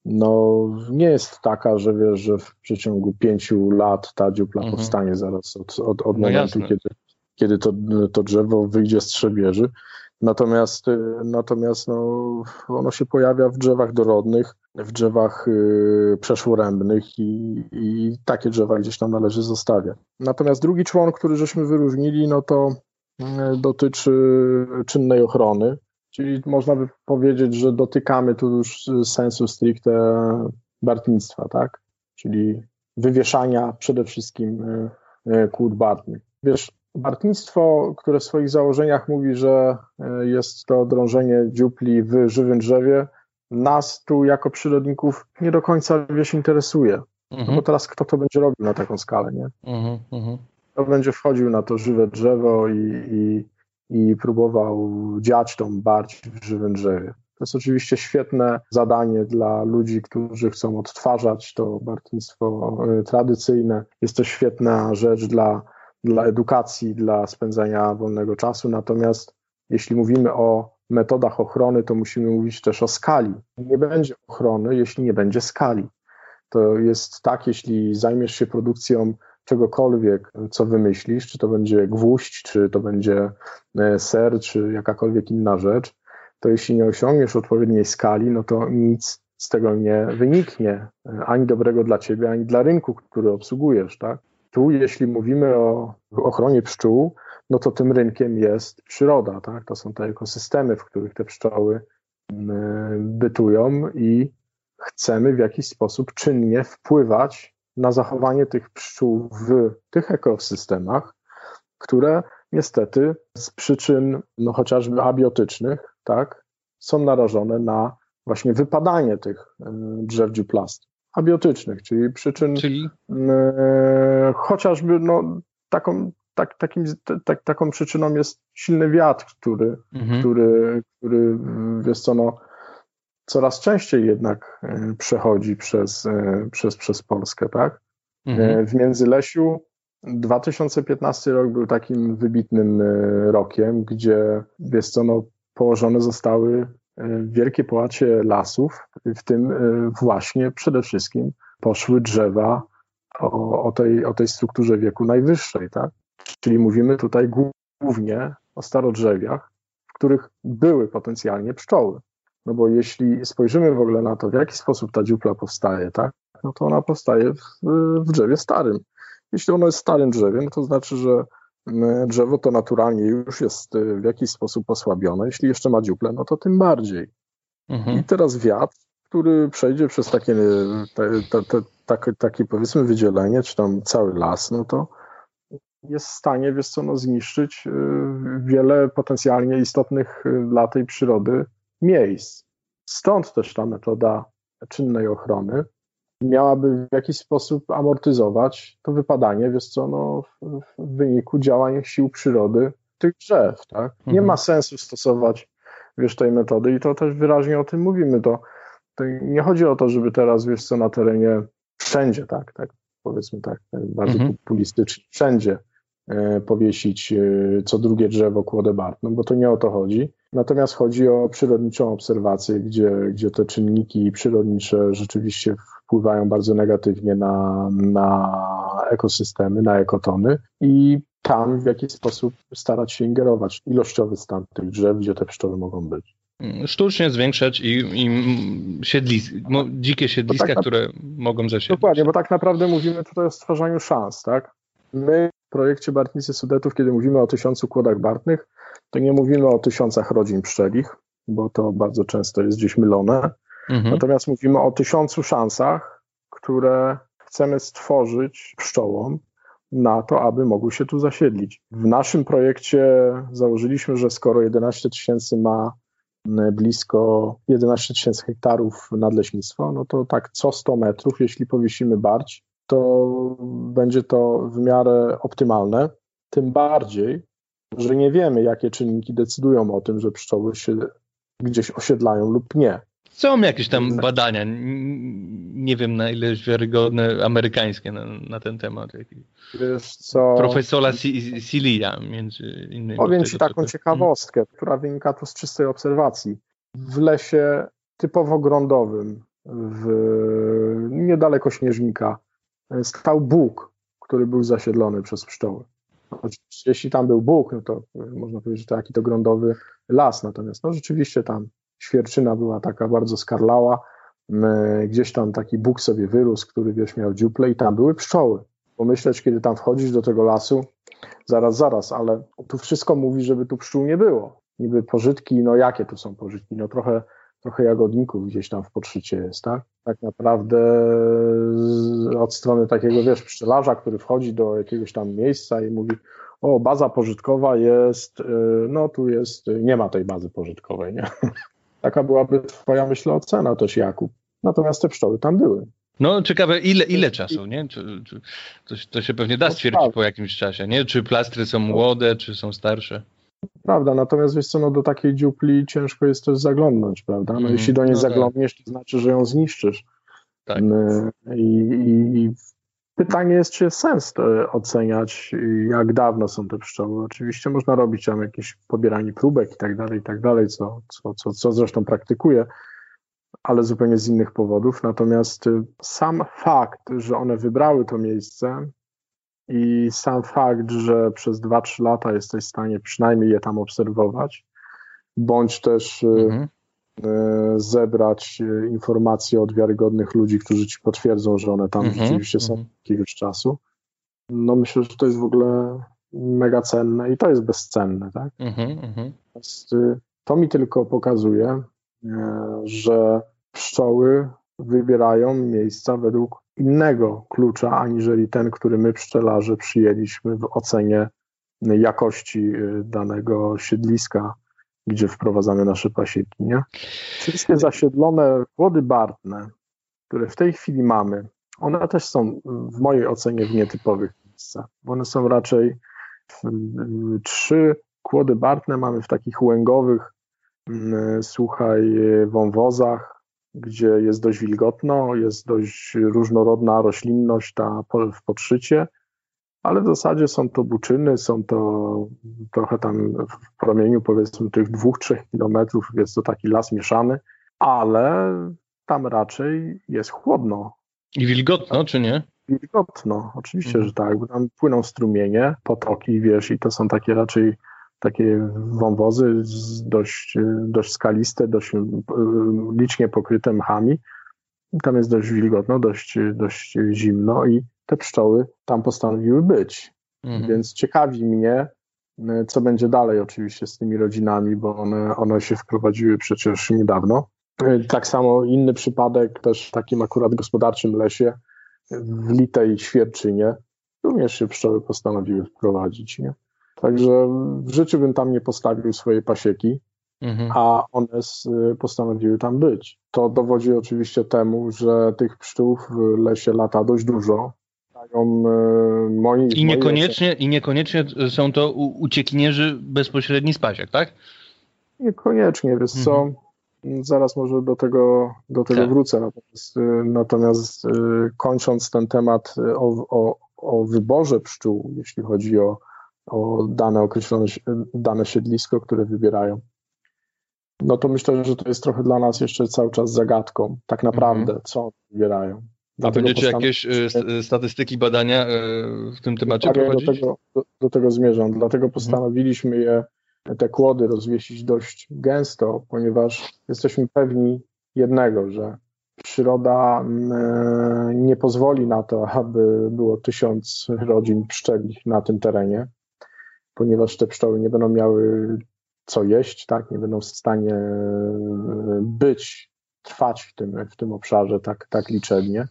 no nie jest taka, że wiesz, że w przeciągu pięciu lat ta dziupla mhm. powstanie zaraz od, od, od no momentu, kiedy kiedy to, to drzewo wyjdzie z trzebieży. Natomiast, y, natomiast no, ono się pojawia w drzewach dorodnych, w drzewach y, przeszłorębnych i, i takie drzewa gdzieś tam należy zostawiać. Natomiast drugi człon, który żeśmy wyróżnili, no to y, dotyczy czynnej ochrony, czyli można by powiedzieć, że dotykamy tu już sensu stricte bartnictwa, tak? Czyli wywieszania przede wszystkim kłód bartnych. Wiesz, Bartnictwo, które w swoich założeniach mówi, że e, jest to drążenie dziupli w żywym drzewie, nas tu jako przyrodników nie do końca wieś interesuje. Mhm. No bo teraz kto to będzie robił na taką skalę, nie? Mhm, mhm. Kto będzie wchodził na to żywe drzewo i, i, i próbował dziać tą barć w żywym drzewie. To jest oczywiście świetne zadanie dla ludzi, którzy chcą odtwarzać to bartnictwo e, tradycyjne. Jest to świetna rzecz dla dla edukacji, dla spędzania wolnego czasu. Natomiast jeśli mówimy o metodach ochrony, to musimy mówić też o skali. Nie będzie ochrony, jeśli nie będzie skali. To jest tak, jeśli zajmiesz się produkcją czegokolwiek, co wymyślisz, czy to będzie gwóźdź, czy to będzie e, ser, czy jakakolwiek inna rzecz, to jeśli nie osiągniesz odpowiedniej skali, no to nic z tego nie wyniknie, ani dobrego dla ciebie, ani dla rynku, który obsługujesz, tak? Tu, jeśli mówimy o ochronie pszczół, no to tym rynkiem jest przyroda, tak? To są te ekosystemy, w których te pszczoły bytują i chcemy w jakiś sposób czynnie wpływać na zachowanie tych pszczół w tych ekosystemach, które niestety z przyczyn no, chociażby abiotycznych, tak, są narażone na właśnie wypadanie tych drzew dziuplastych. Abiotycznych, czyli przyczyn czyli? E, chociażby no, taką, tak, takim, tak, taką przyczyną jest silny wiatr, który, mhm. który, który wiesz co, no, coraz częściej jednak e, przechodzi przez, e, przez, przez Polskę, tak? Mhm. W Międzylesiu 2015 rok był takim wybitnym rokiem, gdzie wiesz co, no, położone zostały wielkie połacie lasów, w tym właśnie przede wszystkim poszły drzewa o, o, tej, o tej strukturze wieku najwyższej, tak? Czyli mówimy tutaj głównie o starodrzewiach, w których były potencjalnie pszczoły. No bo jeśli spojrzymy w ogóle na to, w jaki sposób ta dziupla powstaje, tak, no to ona powstaje w, w drzewie starym. Jeśli ono jest starym drzewem, to znaczy, że drzewo to naturalnie już jest w jakiś sposób osłabione. Jeśli jeszcze ma dziuplę, no to tym bardziej. Mhm. I teraz wiatr, który przejdzie przez takie, te, te, te, takie, takie powiedzmy wydzielenie, czy tam cały las, no to jest w stanie, wiesz co, no, zniszczyć y, wiele potencjalnie istotnych y, dla tej przyrody miejsc. Stąd też ta metoda czynnej ochrony miałaby w jakiś sposób amortyzować to wypadanie, wiesz co, no, w, wyniku działań sił przyrody tych drzew, tak? Nie mhm. ma sensu stosować, wiesz, tej metody i to też wyraźnie o tym mówimy, to, to nie chodzi o to, żeby teraz, wiesz co, na terenie wszędzie, tak, tak, powiedzmy tak, bardzo mhm. populistycznie, wszędzie e, powiesić e, co drugie drzewo kłodę Bartną, bo to nie o to chodzi. Natomiast chodzi o przyrodniczą obserwację, gdzie, gdzie te czynniki przyrodnicze rzeczywiście wpływają bardzo negatywnie na, na ekosystemy, na ekotony i tam w jakiś sposób starać się ingerować ilościowy stan tych drzew, gdzie te pszczoły mogą być. Sztucznie zwiększać i, i siedlis, dzikie siedliska, tak które mogą zasiedlić. Dokładnie, bo tak naprawdę mówimy tutaj o stwarzaniu szans, tak? My projekcie Bartnicy Sudetów, kiedy mówimy o tysiącu kłodach bartnych, to nie mówimy o tysiącach rodzin pszczelich, bo to bardzo często jest gdzieś mylone. Mhm. Natomiast mówimy o tysiącu szansach, które chcemy stworzyć pszczołom na to, aby mogły się tu zasiedlić. W naszym projekcie założyliśmy, że skoro 11 tysięcy ma blisko 11 tysięcy hektarów nadleśnictwa, no to tak co 100 metrów, jeśli powiesimy barć, to będzie to w miarę optymalne. Tym bardziej, że nie wiemy, jakie czynniki decydują o tym, że pszczoły się gdzieś osiedlają lub nie. Są jakieś tam badania, nie wiem na ile wiarygodne, amerykańskie na, na ten temat. Profesora Silia między innymi. Powiem Ci taką ciekawostkę, która wynika tu z czystej obserwacji. W lesie typowo grądowym, w, niedaleko Śnieżnika, stał Bóg, który był zasiedlony przez pszczoły. Jeśli tam był Bóg, no to można powiedzieć, że to jaki to grądowy las, natomiast no rzeczywiście tam świerczyna była taka bardzo skarlała, gdzieś tam taki Bóg sobie wyrósł, który wiesz, miał dziuple i tam były pszczoły. Pomyśleć, kiedy tam wchodzisz do tego lasu, zaraz, zaraz, ale tu wszystko mówi, żeby tu pszczół nie było. Niby pożytki, no jakie tu są pożytki? No trochę, trochę jagodników gdzieś tam w podszycie jest, tak? Tak naprawdę od strony takiego, wiesz, pszczelarza, który wchodzi do jakiegoś tam miejsca i mówi, o, baza pożytkowa jest, y, no tu jest, nie ma tej bazy pożytkowej, nie? Taka byłaby twoja, myślę, ocena też, Jakub. Natomiast te pszczoły tam były. No ciekawe, ile, ile czasu, nie? Czy, czy, to, to, się pewnie da no stwierdzić no, po jakimś czasie, nie? Czy plastry są młode, czy są starsze? Prawda, natomiast wiesz co, no do takiej dziupli ciężko jest też zaglądnąć, prawda? No mm, jeśli do niej no tak. zaglądniesz, to znaczy, że ją zniszczysz. Tak. I, i, Pytanie jest, czy jest sens to oceniać, jak dawno są te pszczoły. Oczywiście można robić tam jakieś pobieranie próbek i tak dalej, i tak dalej, co, co, co, co zresztą praktykuję, ale zupełnie z innych powodów. Natomiast y, sam fakt, że one wybrały to miejsce i sam fakt, że przez 2-3 lata jesteś w stanie przynajmniej je tam obserwować, bądź też y, mhm. Y, zebrać informacje od wiarygodnych ludzi, którzy ci potwierdzą, że one tam mhm. rzeczywiście są mhm. jakiegoś czasu. No myślę, że to jest w ogóle mega cenne i to jest bezcenne, tak? Mhm, mhm. To mi tylko pokazuje, że pszczoły wybierają miejsca według innego klucza, aniżeli ten, który my pszczelarze przyjęliśmy w ocenie jakości y, danego siedliska, gdzie wprowadzamy nasze pasieki. Nie? Wszystkie zasiedlone wody bartne, które w tej chwili mamy, one też są w mojej ocenie w nietypowych miejscach, one są raczej trzy kłody bartne mamy w takich łęgowych, mm, słuchaj, wąwozach, gdzie jest dość wilgotno, jest dość różnorodna roślinność ta w podszycie, ale w zasadzie są to buczyny, są to trochę tam w promieniu powiedzmy tych dwóch, trzech kilometrów jest to taki las mieszany, ale tam raczej jest chłodno. I wilgotno, czy nie? Wilgotno, oczywiście, mhm. że tak, bo tam płyną strumienie, potoki, wiesz, i to są takie raczej takie wąwozy dość, dość skaliste, dość e, licznie pokryte mchami. Tam jest dość wilgotno, dość, dość zimno i te pszczoły tam postanowiły być. Mhm. Więc ciekawi mnie, e, co będzie dalej oczywiście z tymi rodzinami, bo one, one się wprowadziły przecież niedawno. E, tak samo inny przypadek też w takim akurat gospodarczym lesie w Litej Świerczynie również się pszczoły postanowiły wprowadzić. Nie? Także w życiu bym tam nie postawił swojej pasieki, mhm. a one postanowiły tam być. To dowodzi oczywiście temu, że tych pszczół w lesie lata dość dużo. E, moi, I, niekoniecznie, I niekoniecznie są to uciekinierzy bezpośredni z pasiek, tak? Niekoniecznie, wiesz mhm. co, zaraz może do tego, do tego tak. wrócę. Natomiast, e, natomiast kończąc ten temat o, o, o wyborze pszczół, jeśli chodzi o o dane określone, dane siedlisko, które wybierają. No to myślę, że to jest trochę dla nas jeszcze cały czas zagadką, tak naprawdę, mm -hmm. co wybierają. A będziecie jakieś y, statystyki, badania y, w tym temacie prowadzić? Do tego, do, do tego zmierzam. Dlatego mhm. postanowiliśmy je, te kłody rozwiesić dość gęsto, ponieważ jesteśmy pewni jednego, że przyroda nie pozwoli na to, aby było tysiąc rodzin pszczeli na tym terenie ponieważ te pszczoły nie będą miały co jeść, tak, nie będą w stanie e, być, trwać w tym, w tym obszarze tak, tak liczebnie.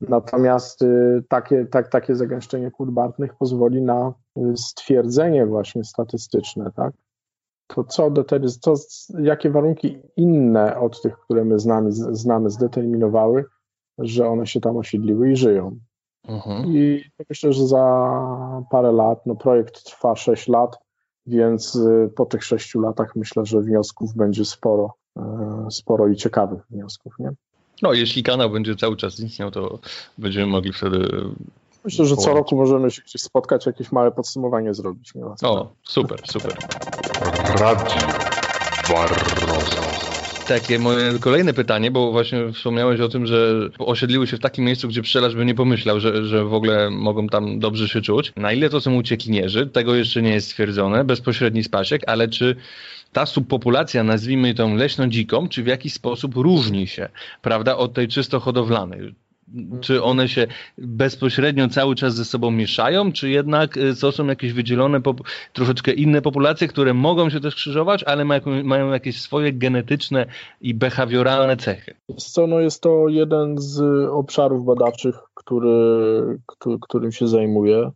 Natomiast e, takie, tak, takie zagęszczenie kłód pozwoli na e, stwierdzenie właśnie statystyczne, tak? To co, to, jakie warunki inne od tych, które my znamy, znamy, zdeterminowały, że one się tam osiedliły i żyją. Mhm. I myślę, że za parę lat, no projekt trwa 6 lat, więc y, po tych 6 latach myślę, że wniosków będzie sporo, y, sporo i ciekawych wniosków, nie? No, jeśli kanał będzie cały czas istniał, to będziemy mogli wtedy. Myślę, że co roku możemy się gdzieś spotkać, jakieś małe podsumowanie zrobić. o, super, super. Radio Barroso takie moje kolejne pytanie, bo właśnie wspomniałeś o tym, że osiedliły się w takim miejscu, gdzie pszczelarz by nie pomyślał, że, że w ogóle mogą tam dobrze się czuć. Na ile to są uciekinierzy, tego jeszcze nie jest stwierdzone, bezpośredni spasiek, ale czy ta subpopulacja, nazwijmy tą leśną dziką, czy w jakiś sposób różni się, prawda, od tej czysto hodowlanej? Czy one się bezpośrednio cały czas ze sobą mieszają, czy jednak y, to są jakieś wydzielone, troszeczkę inne populacje, które mogą się też krzyżować, ale mają jakieś swoje genetyczne i behawioralne cechy? Co, no jest to jeden z obszarów badawczych, który, którym się zajmuję.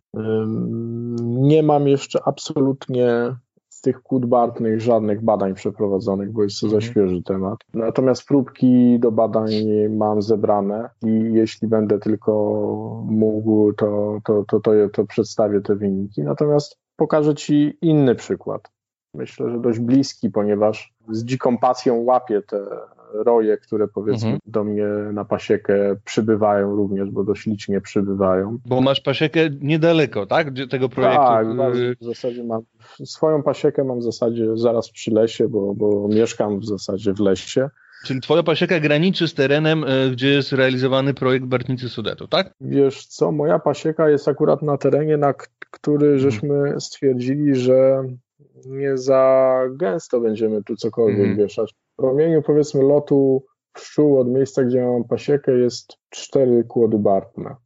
Nie mam jeszcze absolutnie z tych kłód bartnych żadnych badań przeprowadzonych, bo jest to za mhm. świeży temat. Natomiast próbki do badań mam zebrane i jeśli będę tylko mógł, to, to, to, to, to przedstawię te wyniki. Natomiast pokażę Ci inny przykład. Myślę, że dość bliski, ponieważ z dziką pasją łapię te, roje, które powiedzmy mhm. do mnie na pasiekę przybywają również, bo dość licznie przybywają. Bo masz pasiekę niedaleko, tak? Tego projektu? Tak, w zasadzie mam swoją pasiekę mam w zasadzie zaraz przy lesie, bo, bo mieszkam w zasadzie w lesie. Czyli twoja pasieka graniczy z terenem, e, gdzie jest realizowany projekt Bartnicy Sudetu, tak? Wiesz co, moja pasieka jest akurat na terenie, na który mhm. żeśmy stwierdzili, że nie za gęsto będziemy tu cokolwiek mm. wieszać. W promieniu powiedzmy lotu pszczół od miejsca, gdzie mam pasiekę jest cztery kłody Bartna.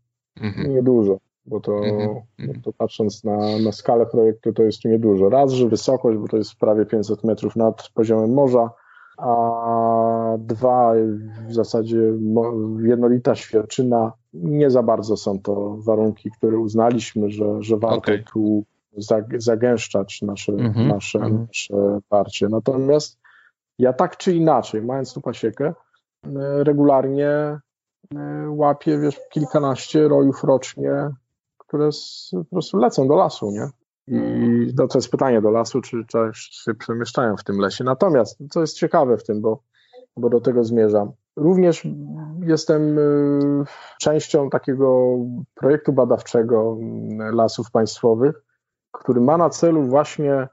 Mm -hmm. Niedużo, bo to, mm -hmm. to patrząc na, na skalę projektu to jest niedużo. Raz, że wysokość, bo to jest prawie 500 metrów nad poziomem morza, a dwa w zasadzie jednolita świerczyna. Nie za bardzo są to warunki, które uznaliśmy, że, że warto okay. tu zagęszczać nasze, mm-hmm. nasze, mm-hmm. nasze parcie. Natomiast ja tak czy inaczej, mając tu pasiekę, e, regularnie e, łapię wiesz, kilkanaście rojów rocznie, które z, po prostu lecą do lasu, nie? I no, to jest pytanie do lasu, czy, czy się przemieszczają w tym lesie. Natomiast, co jest ciekawe w tym, bo, bo do tego zmierzam, również jestem y, częścią takiego projektu badawczego lasów państwowych, który ma na celu właśnie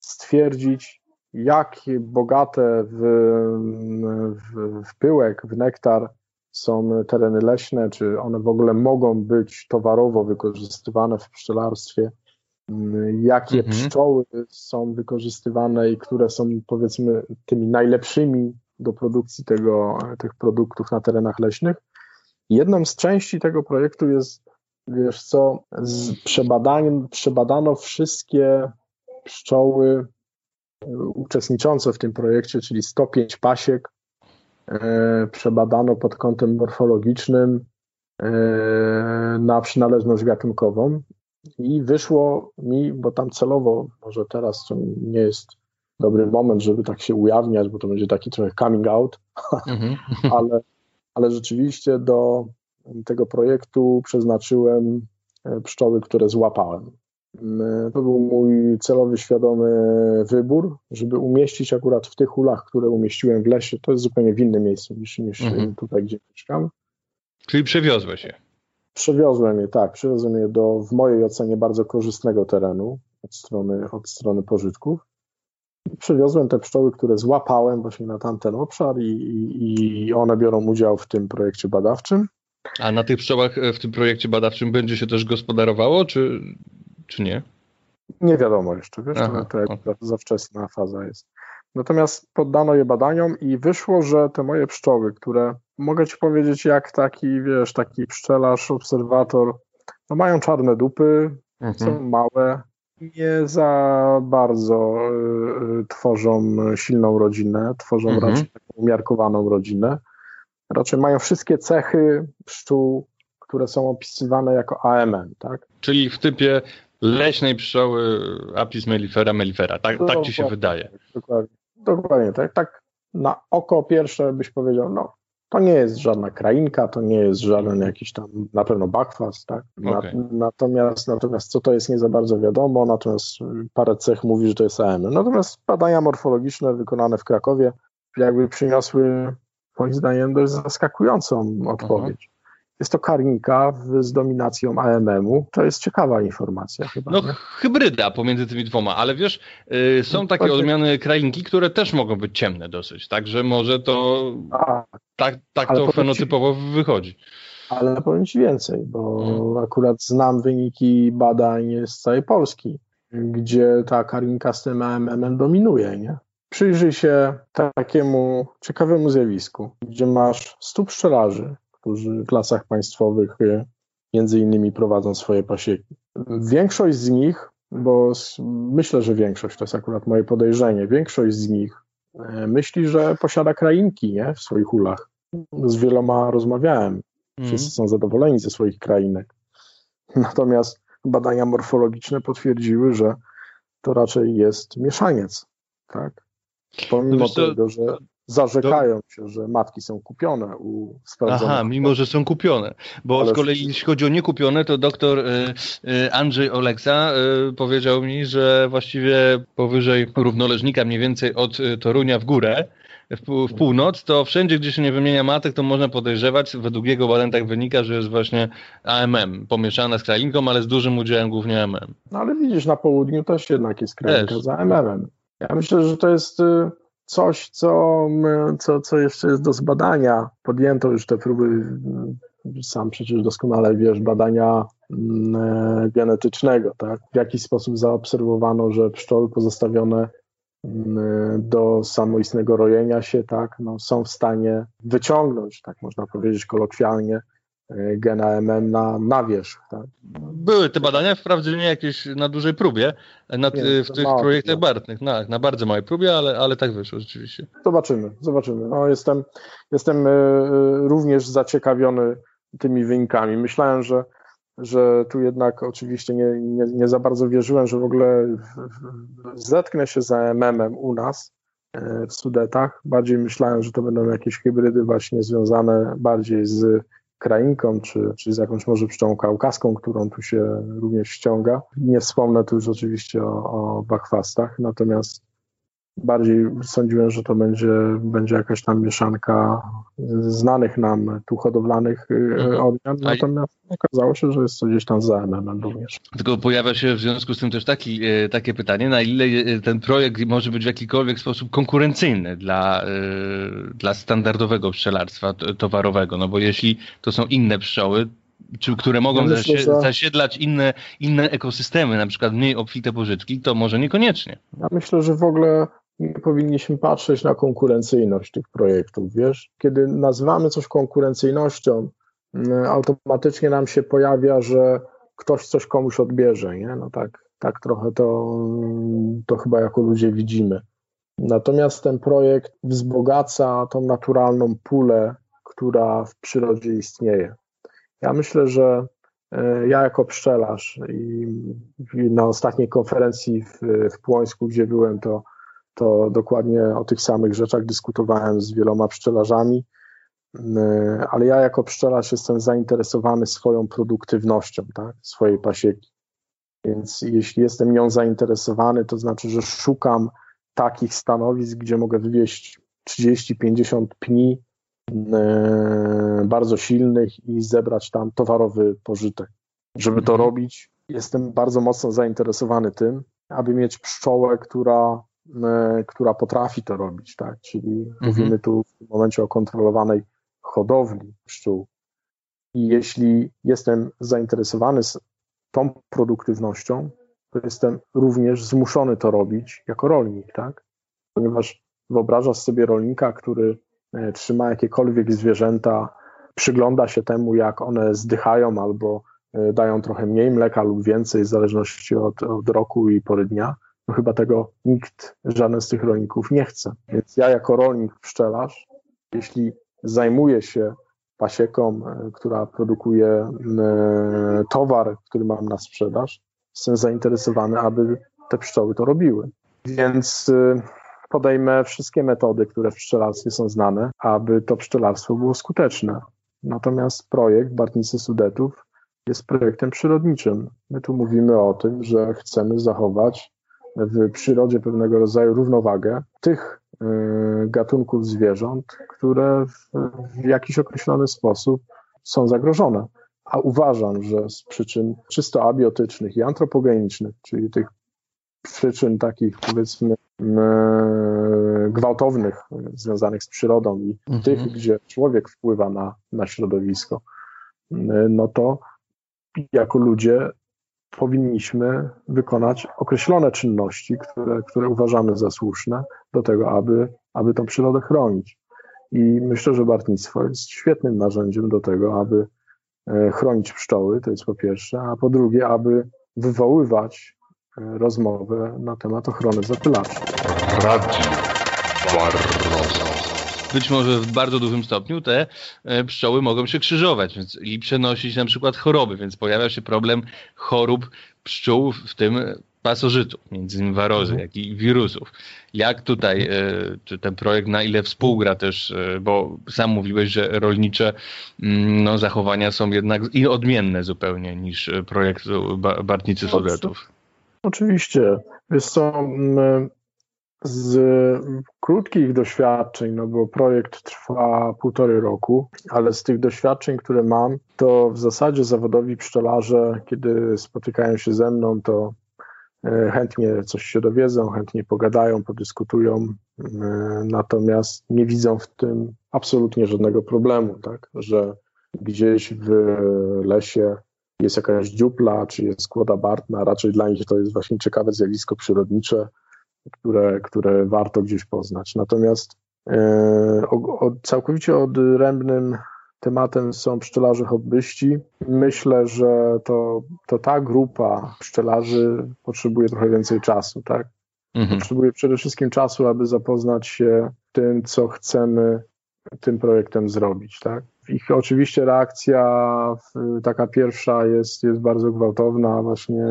stwierdzić, jak bogate w, w, w pyłek, w nektar są tereny leśne, czy one w ogóle mogą być towarowo wykorzystywane w pszczelarstwie jakie mhm. pszczoły są wykorzystywane i które są powiedzmy tymi najlepszymi do produkcji tego, tych produktów na terenach leśnych. Jedną z części tego projektu jest, wiesz co, przebadano wszystkie pszczoły uczestniczące w tym projekcie, czyli 105 pasiek, e, przebadano pod kątem morfologicznym e, na przynależność gatunkową i wyszło mi, bo tam celowo, może teraz to nie jest dobry moment, żeby tak się ujawniać, bo to będzie taki trochę coming out, mhm. ale, ale rzeczywiście do tego projektu przeznaczyłem e, pszczoły, które złapałem. Mm, to był mój celowy, świadomy wybór, żeby umieścić akurat w tych ulach, które umieściłem w lesie. To jest zupełnie w innym miejscu niż, niż mhm. tutaj, gdzie mieszkam. Czyli przewiozłeś je. Przewiozłem je, tak, przewiozłem je do w mojej ocenie bardzo korzystnego terenu od strony, od strony pożytków. Przewiozłem te pszczoły, które złapałem właśnie na tamten obszar i, i, i one biorą udział w tym projekcie badawczym. A na tych pszczołach w tym projekcie badawczym będzie się też gospodarowało, czy, czy nie? Nie wiadomo jeszcze, wiesz, Aha, to, to okay. za wczesna faza jest. Natomiast poddano je badaniom i wyszło, że te moje pszczoły, które mogę ci powiedzieć, jak taki, wiesz, taki pszczelarz, obserwator, no mają czarne dupy, mhm. są małe, nie za bardzo y, tworzą silną rodzinę, tworzą mhm. raczej taką umiarkowaną rodzinę. Raczej mają wszystkie cechy pszczół, które są opisywane jako AMN, tak? Czyli w typie leśnej pszczoły Apis mellifera mellifera, tak, tak ci się wydaje. Dokładnie. Dokładnie, tak, tak na oko pierwsze byś powiedział, no to nie jest żadna krainka, to nie jest żaden jakiś tam, na pewno bakwas, tak? Na, okay. Natomiast, natomiast co to jest nie za bardzo wiadomo, natomiast parę cech mówi, że to jest AM. Natomiast badania morfologiczne wykonane w Krakowie jakby przyniosły moim zdaniem dość zaskakującą odpowiedź. Jest to karnika z dominacją AMM-u. To jest ciekawa informacja chyba. No, nie? hybryda pomiędzy tymi dwoma, ale wiesz, yy, są takie odmiany krainki, które też mogą być ciemne dosyć, także może to A, tak, tak to fenotypowo ci, wychodzi. Ale powiem Ci więcej, bo hmm. akurat znam wyniki badań z całej Polski, gdzie ta karinka z tym AMM dominuje, nie? Przyjrzyj się takiemu ciekawemu zjawisku, gdzie masz 100 pszczelarzy, którzy w lasach państwowych e, między innymi prowadzą swoje pasieki. Większość z nich, bo myślę, że większość, to jest akurat moje podejrzenie, większość z nich e, myśli, że posiada krainki nie? w swoich ulach. Z wieloma rozmawiałem. Wszyscy mm. są zadowoleni ze swoich krainek. Natomiast badania morfologiczne potwierdziły, że to raczej jest mieszaniec. Tak? Pomimo no tego, że zarzekają się, że matki są kupione u sprawdzonych. Aha, mimo że są kupione. Bo Ale z kolei jeśli chodzi o niekupione, to doktor y, y, Andrzej Oleksa y, powiedział mi, że właściwie powyżej równoleżnika mniej więcej od Torunia w górę w, w północ, to wszędzie, gdzie się nie wymienia matek, to można podejrzewać, według jego badań tak wynika, że jest właśnie AMM, pomieszana z krainką, ale z dużym udziałem głównie AMM. No ale widzisz, na południu też jednak jest krainka z AMM-em. Ja myślę, że to jest coś, co, co, co jeszcze jest do zbadania. Podjęto już te próby, y, sam przecież doskonale wiesz, badania mm, e, genetycznego, tak? W jaki sposób zaobserwowano, że pszczoły pozostawione mm, do samoistnego rojenia się, tak, no, są w stanie wyciągnąć, tak można powiedzieć kolokwialnie, E, gena MM na, na wierzch. Tak? Były te badania, wprawdzie nie jakieś na dużej próbie, na, w tych projektach bartnych, na, na bardzo małej próbie, ale, ale tak wyszło rzeczywiście. Zobaczymy, zobaczymy. No, jestem, jestem e, e, również zaciekawiony tymi wynikami. Myślałem, że, że tu jednak oczywiście nie, nie, nie za bardzo wierzyłem, że w ogóle zetknę się za MM u nas w Sudetach. Bardziej myślałem, że to będą jakieś hybrydy właśnie związane bardziej z krainką, czy, czy z jakąś może pszczołą kaukaską, którą tu się również ściąga. Nie wspomnę tu już oczywiście o, o natomiast bardziej sądziłem, że to będzie, będzie jakaś tam mieszanka znanych nam tu hodowlanych y, mhm. odmian, natomiast okazało się, że jest to gdzieś tam za MM również. Tylko pojawia się w związku z tym też taki, y, takie pytanie, na ile y, ten projekt może być w jakikolwiek sposób konkurencyjny dla, dla standardowego pszczelarstwa towarowego, no bo jeśli to są inne pszczoły, czy, które mogą ja myślę, że... zasiedlać inne, inne ekosystemy, na przykład mniej obfite pożytki, to może niekoniecznie. Ja myślę, że w ogóle nie powinniśmy patrzeć na konkurencyjność tych projektów, wiesz? Kiedy nazywamy coś konkurencyjnością, mm, automatycznie nam się pojawia, że ktoś coś komuś odbierze, nie? No tak, tak trochę to, to chyba jako ludzie widzimy. Natomiast ten projekt wzbogaca tą naturalną pulę, która w przyrodzie istnieje. Ja myślę, że e, ja jako pszczelarz i, na ostatniej konferencji w, w Płońsku, gdzie byłem, to to dokładnie o tych samych rzeczach dyskutowałem z wieloma pszczelarzami, e, ale ja jako pszczelarz jestem zainteresowany swoją produktywnością, tak, swojej pasieki. Więc jeśli jestem nią zainteresowany, to znaczy, że szukam takich stanowisk, gdzie mogę wywieźć 30-50 pni e, bardzo silnych i zebrać tam towarowy pożytek. Żeby to mhm. robić, jestem bardzo mocno zainteresowany tym, aby mieć pszczołę, która która potrafi to robić, tak? Czyli mhm. mówimy tu w tym momencie o kontrolowanej hodowli pszczół. I jeśli jestem zainteresowany tą produktywnością, to jestem również zmuszony to robić jako rolnik, tak? Ponieważ wyobrażasz sobie rolnika, który e, trzyma jakiekolwiek zwierzęta, przygląda się temu, jak one zdychają albo e, dają trochę mniej mleka lub więcej, w zależności od, od roku i pory dnia, no chyba tego nikt, żaden z tych rolników nie chce. Więc ja jako rolnik, pszczelarz, jeśli zajmuję się pasieką, e, która produkuje e, towar, który mam na sprzedaż, jestem zainteresowany, aby te pszczoły to robiły. Więc e, podejmę wszystkie metody, które w pszczelarstwie są znane, aby to pszczelarstwo było skuteczne. Natomiast projekt Bartnicy Sudetów jest projektem przyrodniczym. My tu mówimy o tym, że chcemy zachować w przyrodzie pewnego rodzaju równowagę tych y, gatunków zwierząt, które w, jakiś określony sposób są zagrożone. A uważam, że z przyczyn czysto abiotycznych i antropogenicznych, czyli tych przyczyn takich powiedzmy y, gwałtownych, związanych z przyrodą i mhm. tych, gdzie człowiek wpływa na, na środowisko, y, no to jako ludzie powinniśmy wykonać określone czynności, które, które uważamy za słuszne do tego, aby, aby tą przyrodę chronić. I myślę, że bartnictwo jest świetnym narzędziem do tego, aby e, chronić pszczoły, to jest po pierwsze, a po drugie, aby wywoływać e, rozmowę na temat ochrony zapylaczy. Radio Barroso być może w bardzo dużym stopniu te e, pszczoły mogą się krzyżować więc, i przenosić na przykład choroby, więc pojawia się problem chorób pszczół, w tym pasożytów, między innymi warozy, mhm. jak i wirusów. Jak tutaj, e, czy ten projekt na ile współgra też, e, bo sam mówiłeś, że rolnicze mm, no, zachowania są jednak i odmienne zupełnie niż projekt Bartnicy Sudetów. Oczywiście. Jest to z krótkich doświadczeń, no bo projekt trwa półtorej roku, ale z tych doświadczeń, które mam, to w zasadzie zawodowi pszczelarze, kiedy spotykają się ze mną, to e, chętnie coś się dowiedzą, chętnie pogadają, podyskutują, e, natomiast nie widzą w tym absolutnie żadnego problemu, tak, że gdzieś w lesie jest jakaś dziupla, czy jest kłoda bartna, raczej dla nich to jest właśnie ciekawe zjawisko przyrodnicze, które, które warto gdzieś poznać. Natomiast e, o, o, całkowicie odrębnym tematem są pszczelarze hobbyści. Myślę, że to, to ta grupa pszczelarzy potrzebuje trochę więcej czasu, tak? Mhm. Potrzebuje przede wszystkim czasu, aby zapoznać się tym, co chcemy tym projektem zrobić, tak? Ich oczywiście reakcja taka pierwsza jest, jest bardzo gwałtowna, właśnie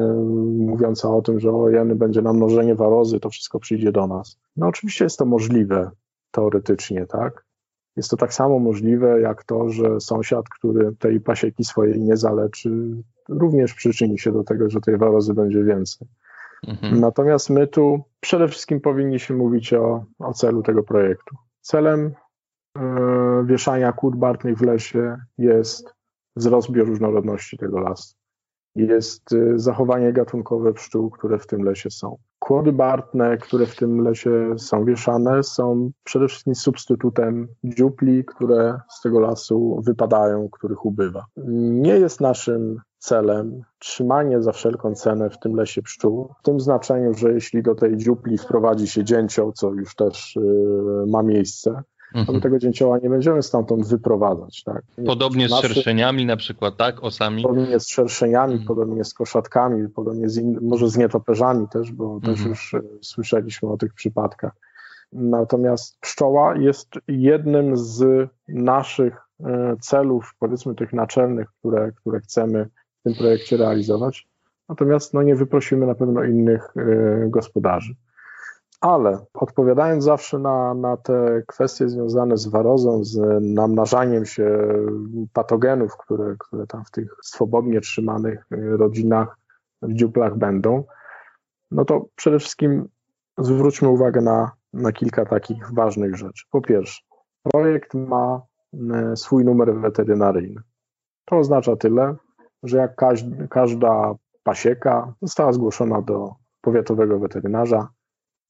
mówiąca o tym, że ojeny będzie nam mnożenie warozy, to wszystko przyjdzie do nas. No oczywiście jest to możliwe teoretycznie, tak? Jest to tak samo możliwe jak to, że sąsiad, który tej pasieki swojej nie zaleczy, również przyczyni się do tego, że tej warozy będzie więcej. Mhm. Natomiast my tu przede wszystkim powinniśmy mówić o, o celu tego projektu. Celem E, wieszania kłód bartnych w lesie jest wzrost bioróżnorodności tego lasu. Jest e, zachowanie gatunkowe pszczół, które w tym lesie są. Kłody bartne, które w tym lesie są wieszane, są przede wszystkim substytutem dziupli, które z tego lasu wypadają, których ubywa. Nie jest naszym celem trzymanie za wszelką cenę w tym lesie pszczół, w tym znaczeniu, że jeśli do tej dziupli wprowadzi się dzięcioł, co już też y, ma miejsce, mhm. my tego dzięcioła nie będziemy stamtąd wyprowadzać. Tak? Podobnie z szerszeniami na przykład, tak? Osami? Podobnie z szerszeniami, mhm. podobnie z koszatkami, podobnie z in, może z nietoperzami też, bo mhm. też już e, słyszeliśmy o tych przypadkach. Natomiast pszczoła jest jednym z naszych e, celów, powiedzmy tych naczelnych, które, które chcemy w tym projekcie realizować. Natomiast no, nie wyprosimy na pewno innych e, gospodarzy. Ale odpowiadając zawsze na, na te kwestie związane z warozą, z namnażaniem się patogenów, które, które tam w tych swobodnie trzymanych rodzinach w dziuplach będą, no to przede wszystkim zwróćmy uwagę na, na kilka takich ważnych rzeczy. Po pierwsze, projekt ma e, swój numer weterynaryjny. To oznacza tyle, że jak każda pasieka została zgłoszona do powiatowego weterynarza,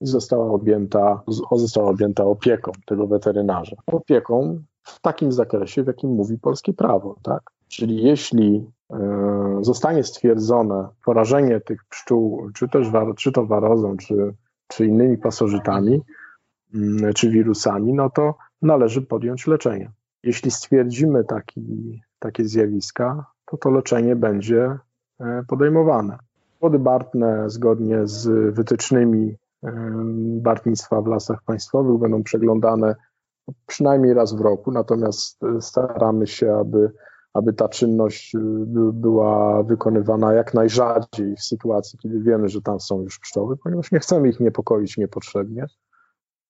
została objęta, została objęta opieką tego weterynarza. Opieką w takim zakresie, w jakim mówi polskie prawo, tak? Czyli jeśli e, zostanie stwierdzone porażenie tych pszczół, czy też czy to warozą, czy, czy innymi pasożytami, mm, czy wirusami, no to należy podjąć leczenie. Jeśli stwierdzimy taki, takie zjawiska, to to leczenie będzie e, podejmowane. Wody bartne zgodnie z wytycznymi bartnictwa w lasach państwowych będą przeglądane przynajmniej raz w roku, natomiast e, staramy się, aby, aby ta czynność e, była wykonywana jak najrzadziej w sytuacji, kiedy wiemy, że tam są już pszczoły, ponieważ nie chcemy ich niepokoić niepotrzebnie.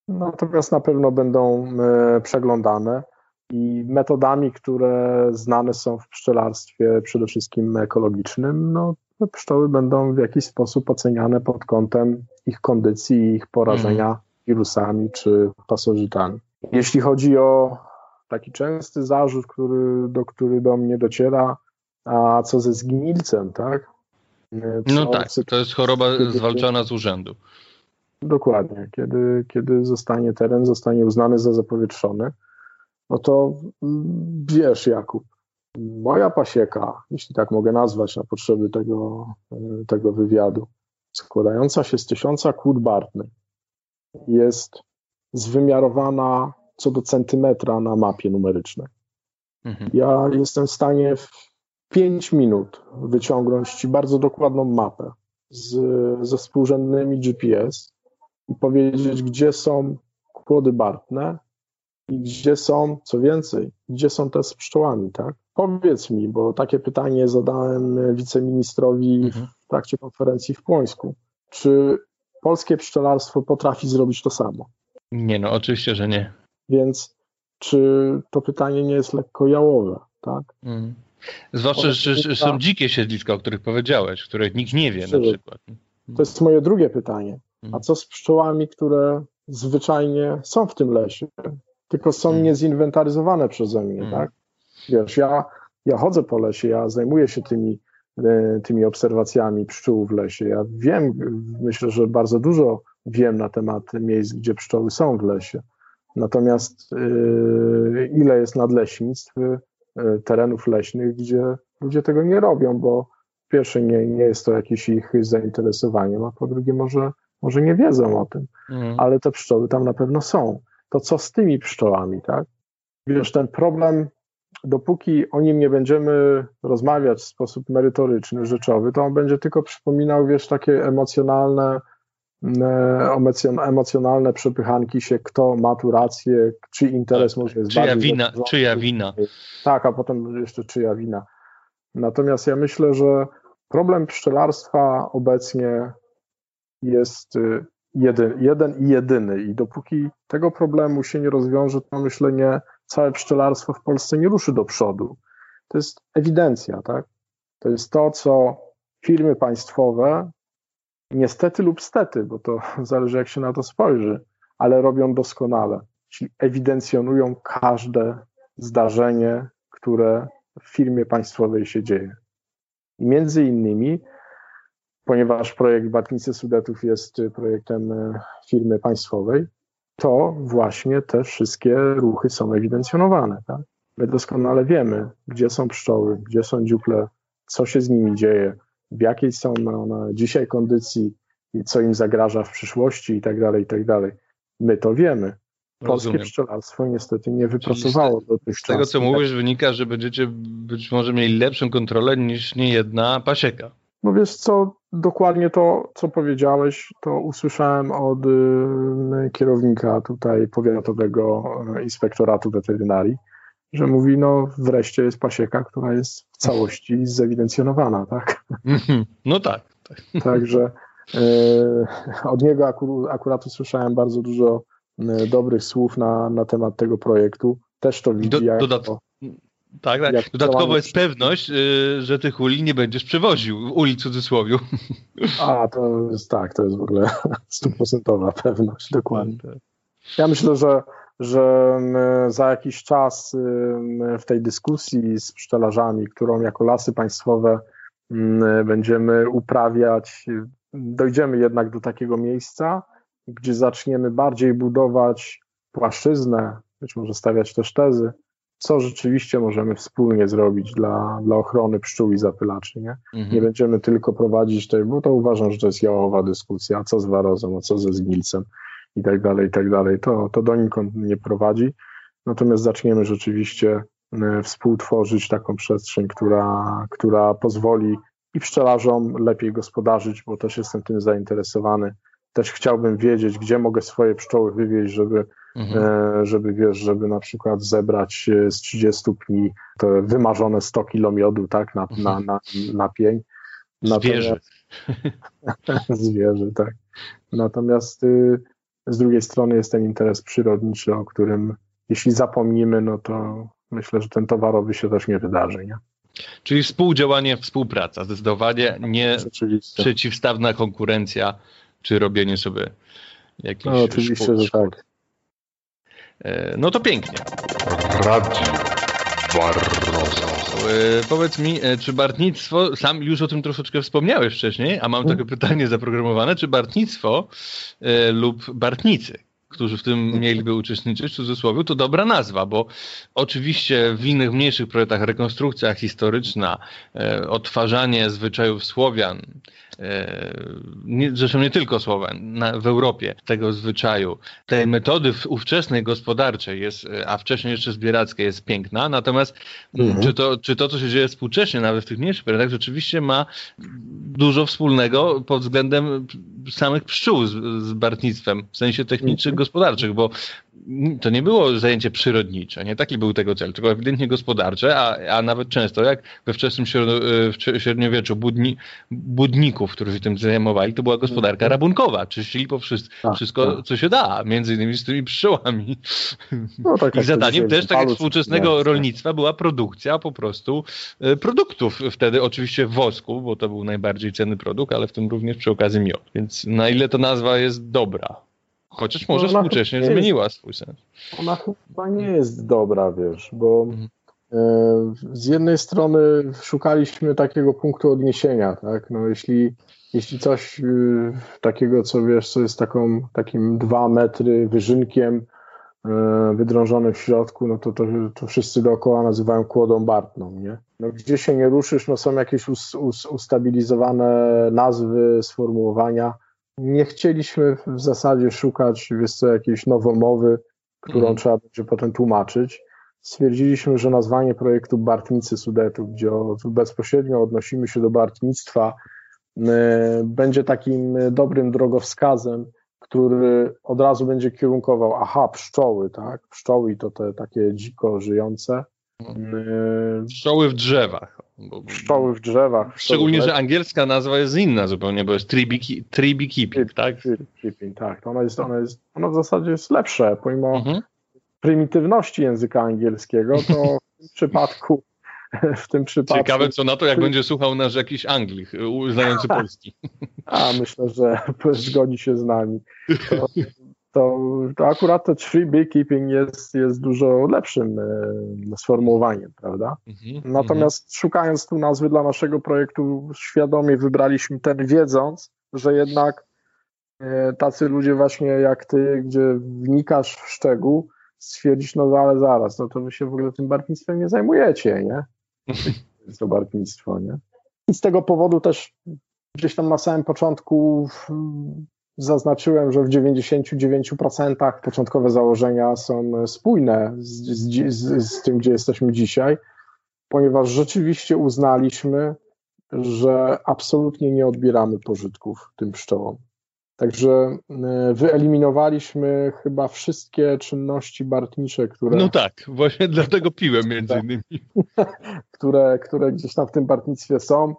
Natomiast na pewno będą e, przeglądane i metodami, które znane są w pszczelarstwie, przede wszystkim ekologicznym, no, pszczoły będą w jakiś sposób oceniane pod kątem ich kondycji i ich porażenia mm. wirusami czy pasożytami. Jeśli chodzi o taki częsty zarzut, który, do, który do mnie dociera, a co ze zgnilcem, tak? Co, no tak, to jest choroba zwalczana z urzędu. Dokładnie. Kiedy, kiedy zostanie teren zostanie uznany za zapowietrzony, no to mm, wiesz, Jakub, moja pasieka, jeśli tak mogę nazwać na potrzeby tego, e, tego wywiadu, składająca się z tysiąca kłód bartnych, jest zwymiarowana co do centymetra na mapie numerycznej. Mhm. Ja jestem w stanie w 5 minut wyciągnąć Ci bardzo dokładną mapę z, ze współrzędnymi GPS i powiedzieć, gdzie są kłody bartne i gdzie są, co więcej, gdzie są te z pszczołami, tak? Powiedz mi, bo takie pytanie zadałem wiceministrowi mhm. w trakcie konferencji w Płońsku. Czy polskie pszczelarstwo potrafi zrobić to samo? Nie, no oczywiście, że nie. Więc czy to pytanie nie jest lekko jałowe, tak? Mhm. Zwłaszcza, że, że są dzikie siedliska, o których powiedziałeś, których nikt nie wie na przykład. To jest moje drugie pytanie. A co z pszczołami, które zwyczajnie są w tym lesie, tylko są hmm. niezinwentaryzowane przeze mnie, tak? Wiesz, ja, ja chodzę po lesie, ja zajmuję się tymi, e, tymi obserwacjami pszczół w lesie. Ja wiem, myślę, że bardzo dużo wiem na temat miejsc, gdzie pszczoły są w lesie. Natomiast yy, ile jest nadleśnictw, yy, terenów leśnych, gdzie ludzie tego nie robią, bo pierwsze nie, nie jest to jakieś ich zainteresowanie, a po drugie może, może nie wiedzą o tym, mm. ale te pszczoły tam na pewno są. To co z tymi pszczołami, tak? Wiesz, ten problem, dopóki o nim nie będziemy rozmawiać w sposób merytoryczny, rzeczowy, to on będzie tylko przypominał, wiesz, takie emocjonalne, emocjonalne przepychanki się, kto ma tu rację, czy interes tak, może jest czyja bardziej... Wina, czyja wina. Tak, a potem jeszcze czyja wina. Natomiast ja myślę, że problem pszczelarstwa obecnie jest y, jeden, jeden i jedyny i dopóki tego problemu się nie rozwiąże, to myślę, nie, całe pszczelarstwo w Polsce nie ruszy do przodu. To jest ewidencja, tak? To jest to, co firmy państwowe niestety lub stety, bo to zależy jak się na to spojrzy, ale robią doskonale. Czyli ewidencjonują każde zdarzenie, które w firmie państwowej się dzieje. I między innymi, ponieważ projekt Batnicy Sudetów jest projektem e, firmy państwowej, to właśnie te wszystkie ruchy są ewidencjonowane. Tak? My doskonale wiemy, gdzie są pszczoły, gdzie są dziuple, co się z nimi dzieje, w jakiej są one dzisiaj kondycji i co im zagraża w przyszłości i tak dalej, i tak dalej. My to wiemy. Polskie Rozumiem. pszczelarstwo niestety nie wypracowało do tych Z tego, co mówisz, wynika, że będziecie być może mieli lepszą kontrolę niż niejedna pasieka. No wiesz co, dokładnie to, co powiedziałeś, to usłyszałem od y, kierownika tutaj powiatowego y, inspektoratu weterynarii, że mówi, no wreszcie jest pasieka, która jest w całości zewidencjonowana, tak? No tak. tak. Także y, od niego akurat, akurat usłyszałem bardzo dużo dobrych słów na, na temat tego projektu. Też to widzi. Do, jako, tak, tak. Dodatkowo jest pewność, y, że tych uli nie będziesz przewoził, uli w cudzysłowie. A, to jest tak, to jest w ogóle stuprocentowa pewność, dokładnie. Tak. Ja myślę, że, że za jakiś czas w tej dyskusji z pszczelarzami, którą jako lasy państwowe będziemy uprawiać, dojdziemy jednak do takiego miejsca, gdzie zaczniemy bardziej budować płaszczyznę, być może stawiać też tezy, co rzeczywiście możemy wspólnie zrobić dla, dla ochrony pszczół i zapylaczy. Nie, mhm. nie będziemy tylko prowadzić tej, bo to uważam, że to jest jałowa dyskusja, a co z warozą, a co ze zgnilcem i tak dalej, i tak dalej. To, to donikąd nie prowadzi. Natomiast zaczniemy rzeczywiście e, współtworzyć taką przestrzeń, która, która pozwoli i pszczelarzom lepiej gospodarzyć, bo też jestem tym zainteresowany. Też chciałbym wiedzieć, gdzie mogę swoje pszczoły wywieźć, żeby Mhm. E, żeby wiesz, żeby na przykład zebrać e, z 30 pni te wymarzone 100 kilo miodu, tak, na, mhm. na, na, na pień. Zwierzę. Zwierzę, tak. Natomiast y, z drugiej strony jest ten interes przyrodniczy, o którym jeśli zapomnimy, no to myślę, że ten towarowy się też nie wydarzy, nie? Czyli współdziałanie, współpraca, zdecydowanie nie przeciwstawna konkurencja, czy robienie sobie jakichś No oczywiście, szkół, że tak. E, no to pięknie. Radio Barroso. E, powiedz mi, e, czy bartnictwo, sam już o tym troszeczkę wspomniałeś wcześniej, a mam takie mhm. pytanie zaprogramowane, czy bartnictwo lub bartnicy, którzy w tym mieliby uczestniczyć, w cudzysłowie, to dobra nazwa, bo oczywiście w innych mniejszych projektach rekonstrukcja historyczna, odtwarzanie zwyczajów Słowian, E, nie, zresztą nie tylko Słowen, na, w Europie tego zwyczaju, tej metody ówczesnej gospodarczej jest, e, a wcześniej jeszcze zbierackiej jest piękna, natomiast mhm. czy, to, czy to, co się dzieje współcześnie, nawet w tych mniejszych periodach, rzeczywiście ma dużo wspólnego pod względem samych pszczół z, z bartnictwem, w sensie technicznych, mhm. Gospodarczych, bo to nie było zajęcie przyrodnicze, nie taki był tego cel, tylko ewidentnie gospodarcze, a, a nawet często, jak we wczesnym średniowieczu budni, budników, którzy tym zajmowali, to była gospodarka rabunkowa, czyścili po wszystko, tak, wszystko tak. co się da, między innymi z tymi pszczołami. No, tak I zadaniem też, tak jak współczesnego rolnictwa, była produkcja po prostu e, produktów, wtedy oczywiście wosku, bo to był najbardziej cenny produkt, ale w tym również przy okazji miod, więc na ile to nazwa jest dobra? Chociaż może ona współcześnie jest, zmieniła swój sens. Ona chyba nie jest dobra, wiesz, bo mhm. E, z jednej strony szukaliśmy takiego punktu odniesienia, tak? No jeśli, jeśli coś y, takiego, co wiesz, co jest taką, takim dwa metry wyżynkiem e, wydrążone w środku, no to, to, to wszyscy dookoła nazywają kłodą Bartną, nie? No, gdzie się nie ruszysz, no są jakieś us, us, ustabilizowane nazwy, sformułowania, nie chcieliśmy w zasadzie szukać, wiesz co, jakiejś nowomowy, którą mm. trzeba będzie potem tłumaczyć. Stwierdziliśmy, że nazwanie projektu Bartnicy Sudetu, gdzie bezpośrednio odnosimy się do bartnictwa, będzie takim dobrym drogowskazem, który od razu będzie kierunkował, aha, pszczoły, tak? Pszczoły to te takie dziko żyjące. Pszczoły w drzewach. Bo, pszczoły w drzewach. Szczególnie, że angielska nazwa jest inna zupełnie, bo jest tree, tree beekeeping, tak? Keeping, tak. To ona, jest, ona, jest, ona w zasadzie jest lepsze, pomimo mhm. prymitywności języka angielskiego, to w tym przypadku w tym przypadku. Ciekawe co na to, jak będzie słuchał nasz jakiś Anglik, znający polski. A myślę, że zgodzi się z nami. To, to, to akurat to tree beekeeping jest, jest dużo lepszym e, sformułowaniem, prawda? Mm-hmm, Natomiast mm-hmm. szukając tu nazwy dla naszego projektu, świadomie wybraliśmy ten, wiedząc, że jednak e, tacy ludzie właśnie jak ty, gdzie wnikasz w szczegół, stwierdzisz, no ale zaraz, no to wy się w ogóle tym bartnictwem nie zajmujecie, nie? To bartnictwo, nie? I z tego powodu też gdzieś tam na samym początku zaznaczyłem, że w 99% początkowe założenia są spójne z, z, z, tym, gdzie jesteśmy dzisiaj, ponieważ rzeczywiście uznaliśmy, że absolutnie nie odbieramy pożytków tym pszczołom. Także e, wyeliminowaliśmy chyba wszystkie czynności bartnicze, które. No tak, właśnie dlatego piłem między tak. innymi. które, które gdzieś tam w tym bartnictwie są.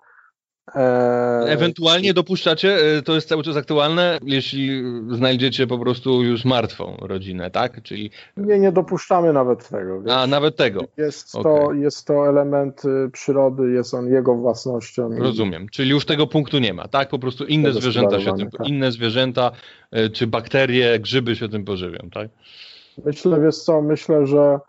Eee, Ewentualnie dopuszczacie, e, to jest cały czas aktualne, jeśli znajdziecie po prostu już martwą rodzinę, tak? Czyli... Nie, nie dopuszczamy nawet tego. A, nawet tego. Jest, okay. to, jest to element y, przyrody, jest on jego własnością. Rozumiem, czyli już tego punktu nie ma, tak? Po prostu inne zwierzęta się tym, tak. inne zwierzęta, e, czy bakterie, grzyby się tym pożywią, tak? Myślę, wiesz co, myślę, że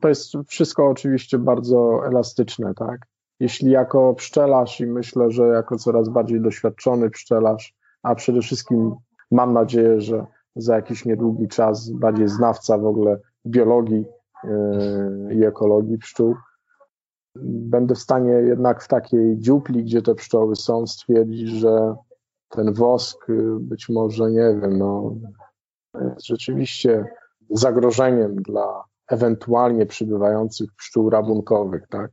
to jest wszystko oczywiście bardzo elastyczne, tak? Jeśli jako pszczelarz i myślę, że jako coraz bardziej doświadczony pszczelarz, a przede wszystkim mam nadzieję, że za jakiś niedługi czas bardziej znawca w ogóle biologii yy, i ekologii pszczół, będę w stanie jednak w takiej dziupli, gdzie te pszczoły są, stwierdzić, że ten wosk yy, być może, nie wiem, no, jest rzeczywiście zagrożeniem dla ewentualnie przybywających pszczół rabunkowych, tak?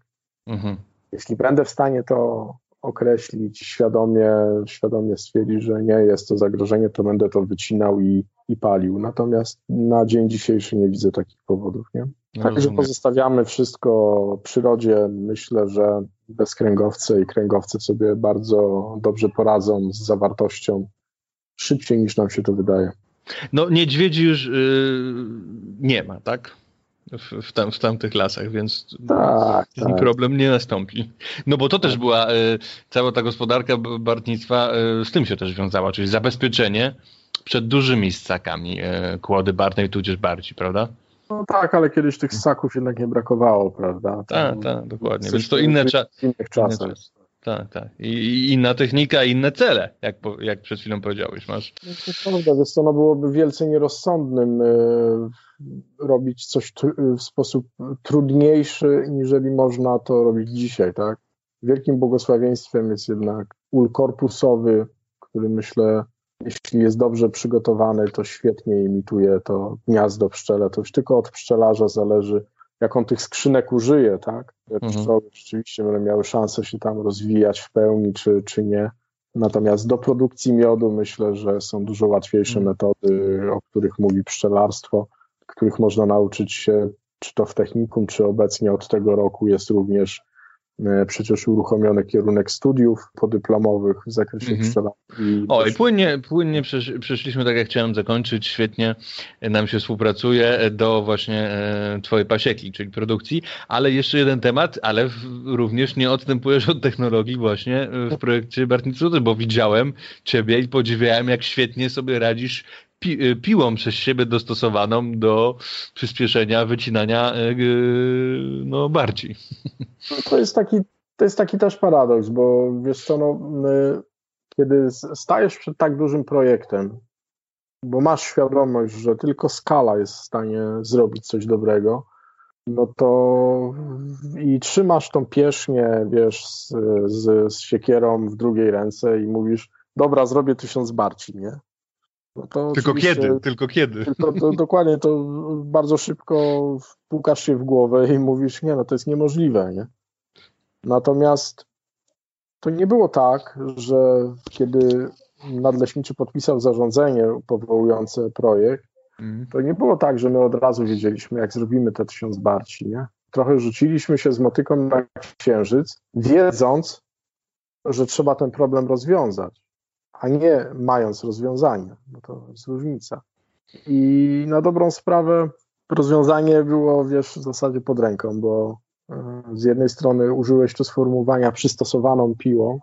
Mhm. Jeśli będę w stanie to określić, świadomie, świadomie stwierdzić, że nie jest to zagrożenie, to będę to wycinał i, i palił. Natomiast na dzień dzisiejszy nie widzę takich powodów. Nie? No Także pozostawiamy wszystko przyrodzie. Myślę, że bezkręgowce i kręgowce sobie bardzo dobrze poradzą z zawartością szybciej niż nam się to wydaje. No niedźwiedzi już yy, nie ma, tak? W, w, tam, w tamtych lasach, więc tak, tak. problem nie nastąpi. No bo to też była e, cała ta gospodarka bartnictwa e, z tym się też wiązała, czyli zabezpieczenie przed dużymi ssakami e, kłody bartnej, tudzież barci, prawda? No tak, ale kiedyś tych ssaków jednak nie brakowało, prawda? Tak, tak, dokładnie. Więc to inne, cza innych czasach. Tak, tak. I, I, inna technika, inne cele, jak, jak przed chwilą powiedziałeś. Masz. No to prawda, więc to no byłoby wielce nierozsądnym robić coś w sposób trudniejszy, niżeli można to robić dzisiaj, tak? Wielkim błogosławieństwem jest jednak ul korpusowy, który myślę, jeśli jest dobrze przygotowany, to świetnie imituje to gniazdo pszczele. To już tylko od pszczelarza zależy, jak on tych skrzynek użyje, tak? Mhm. Pszczoły rzeczywiście będą miały szansę się tam rozwijać w pełni, czy, czy nie. Natomiast do produkcji miodu myślę, że są dużo łatwiejsze mhm. metody, o których mówi pszczelarstwo których można nauczyć się, czy to w technikum, czy obecnie od tego roku jest również E, przecież uruchomiony kierunek studiów podyplomowych w zakresie mhm. pszczelarstwa. O, i płynnie, płynnie przeszliśmy tak, jak chciałem zakończyć. Świetnie nam się współpracuje do właśnie e, twojej pasieki, czyli produkcji. Ale jeszcze jeden temat, ale również nie odstępujesz od technologii właśnie w projekcie Bartnicy, bo widziałem ciebie i podziwiałem, jak świetnie sobie radzisz pi y, piłą przez siebie dostosowaną do przyspieszenia wycinania y, no, barci. No, to jest taki, to jest taki też paradoks, bo wiesz co, no, kiedy stajesz przed tak dużym projektem, bo masz świadomość, że tylko skala jest w stanie zrobić coś dobrego, no to i trzymasz tą piesznię, wiesz, z, z, z siekierą w drugiej ręce i mówisz, dobra, zrobię tysiąc barci, nie? No tylko kiedy, tylko kiedy. Tylko, to, dokładnie, to bardzo szybko pukasz się w głowę i mówisz, nie no, to jest niemożliwe, nie? Natomiast to nie było tak, że kiedy nadleśniczy podpisał zarządzenie powołujące projekt, mm. to nie było tak, że my od razu wiedzieliśmy, jak zrobimy te tysiąc barci, nie? Trochę rzuciliśmy się z motyką na księżyc, wiedząc, że trzeba ten problem rozwiązać a nie mając rozwiązania, bo to jest różnica. I na dobrą sprawę rozwiązanie było, wiesz, w zasadzie pod ręką, bo e, z jednej strony użyłeś tu sformułowania przystosowaną piłą,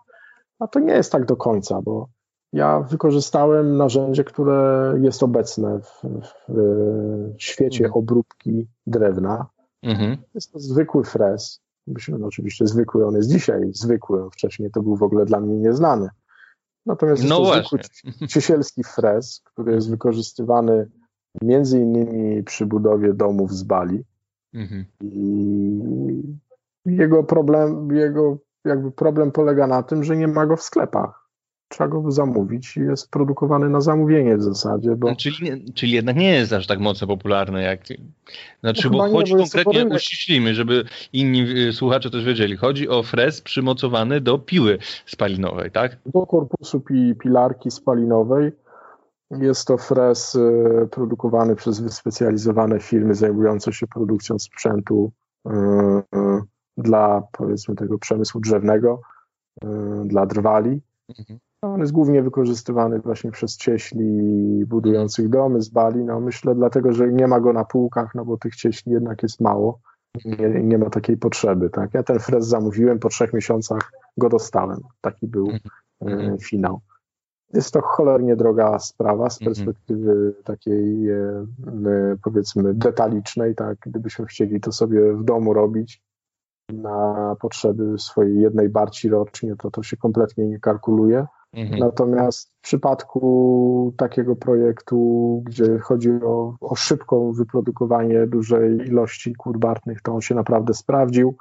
a to nie jest tak do końca, bo ja wykorzystałem narzędzie, które jest obecne w, w świecie mhm. obróbki drewna. Mhm. Jest to zwykły frez. Myślę, no oczywiście zwykły, on jest dzisiaj zwykły, wcześniej to był w ogóle dla mnie nieznany. Natomiast no jest to zwykły ciesielski frez, który jest wykorzystywany między innymi przy budowie domów z Bali. Mhm. I jego problem, jego jakby problem polega na tym, że nie ma go w sklepach trzeba go zamówić i jest produkowany na zamówienie w zasadzie. Bo... Czyli, czyli jednak nie jest aż tak mocno popularny jak. Znaczy, no bo chodzi nie, bo konkretnie, uściślimy, żeby inni y, słuchacze też wiedzieli. Chodzi o frez przymocowany do piły spalinowej, tak? Do korpusu pi, pilarki spalinowej. Jest to frez y, produkowany przez wyspecjalizowane firmy zajmujące się produkcją sprzętu y, dla powiedzmy tego przemysłu drzewnego, dla drwali. Mhm. On jest głównie wykorzystywany właśnie przez cieśli budujących domy z Bali. No myślę dlatego, że nie ma go na półkach, no bo tych cieśli jednak jest mało. Nie, nie ma takiej potrzeby. Tak? Ja ten frez zamówiłem, po trzech miesiącach go dostałem. Taki był mm finał. Jest to cholernie droga sprawa z mhm. perspektywy takiej e, powiedzmy detalicznej, tak, gdybyśmy chcieli to sobie w domu robić na potrzeby swojej jednej barci rocznie, to to się kompletnie nie kalkuluje. Mhm. Natomiast w przypadku takiego projektu, gdzie chodzi o, o szybko wyprodukowanie dużej ilości kur bartnych, to on się naprawdę sprawdził,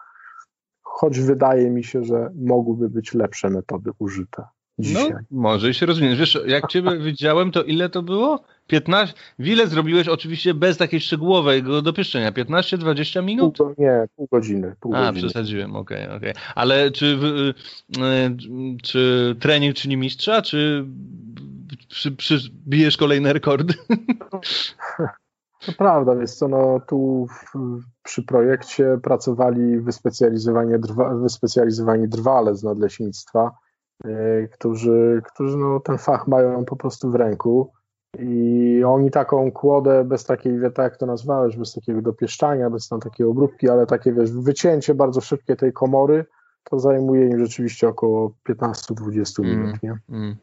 choć wydaje mi się, że mogłyby być lepsze metody użyte. Dzisiaj. No, może się rozumiem. Wiesz, jak ciebie widziałem, to ile to było? 15? Wiele zrobiłeś oczywiście bez takiej szczegółowego dopieszczenia? 15-20 minut? Pół, nie, pół godziny. Pół A, godziny. przesadziłem, okej, okay, okej. Okay. Ale czy, y, czy trening czyni mistrza, czy przy, przybijesz kolejne rekordy? To prawda, więc co, no tu w, przy projekcie pracowali wyspecjalizowani, drwa, wyspecjalizowani drwale z nadleśnictwa, którzy, którzy no, ten fach mają po prostu w ręku i oni taką kłodę bez takiej, tak jak to nazwałeś, bez takiego dopieszczania, bez tam takiej obróbki, ale takie wiesz, wycięcie bardzo szybkie tej komory, to zajmuje im rzeczywiście około 15-20 mm, minut, nie? Mm.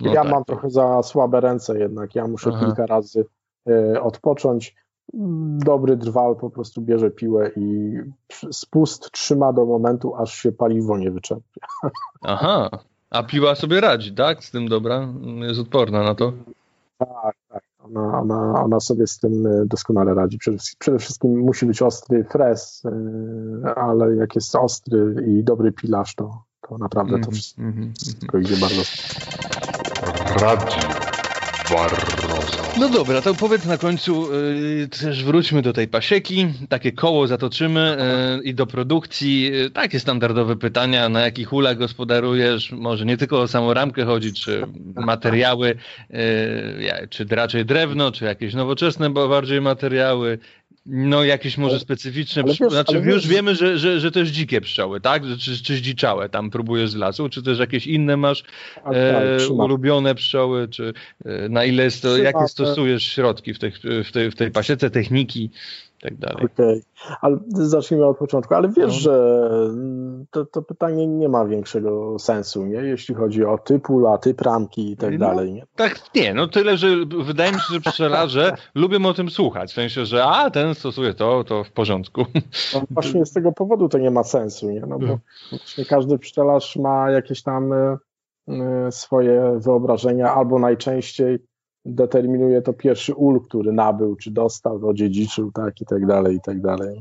No ja tak. mam trochę za słabe ręce jednak, ja muszę Aha. kilka razy y, odpocząć. Dobry drwal po prostu bierze piłę i spust trzyma do momentu, aż się paliwo nie wyczerpie. Aha, a piła sobie radzi, tak? Z tym dobra? Jest odporna na to? Tak, tak. Ona, ona, ona sobie z tym e, doskonale radzi. Przede, przede wszystkim musi być ostry fres, e, ale jak jest ostry i dobry pilarz, to, to naprawdę to mhm, wszystko, mm -hmm. idzie bardzo. Radio Barroso. No dobra, to powiedz na końcu, yy, też wróćmy do tej pasieki, takie koło zatoczymy yy, i do produkcji. Yy, takie standardowe pytania, na jakich ulach gospodarujesz, może nie tylko o samą ramkę chodzi, czy materiały, yy, czy raczej drewno, czy jakieś nowoczesne, bo bardziej materiały, no jakieś może specyficzne, ale wiesz, znaczy ale już wiesz- wiemy, że, że, że też dzikie pszczoły, tak? Czy, czy zdziczałe tam próbujesz z lasu, czy też jakieś inne masz Tak, e, ulubione pszczoły, czy e, na ile jest to, Trzymam, jakie stosujesz środki w tej, w tej, w tej pasiece, techniki tak dalej. Okej, ale zacznijmy od początku. Ale wiesz, No. że to, to pytanie nie ma większego sensu, nie? jeśli chodzi o typ ula, typ ramki i tak No. dalej. Nie? Tak, nie, no tyle, że wydaje mi się, że pszczelarze lubią o tym słuchać, w sensie, że a, ten stosuje to, to w porządku. No, właśnie z tego powodu to nie ma sensu, nie? No bo właśnie każdy pszczelarz ma jakieś tam y, y, swoje wyobrażenia, albo najczęściej determinuje to pierwszy ul, który nabył, czy dostał, odziedziczył, tak i tak dalej, i tak dalej.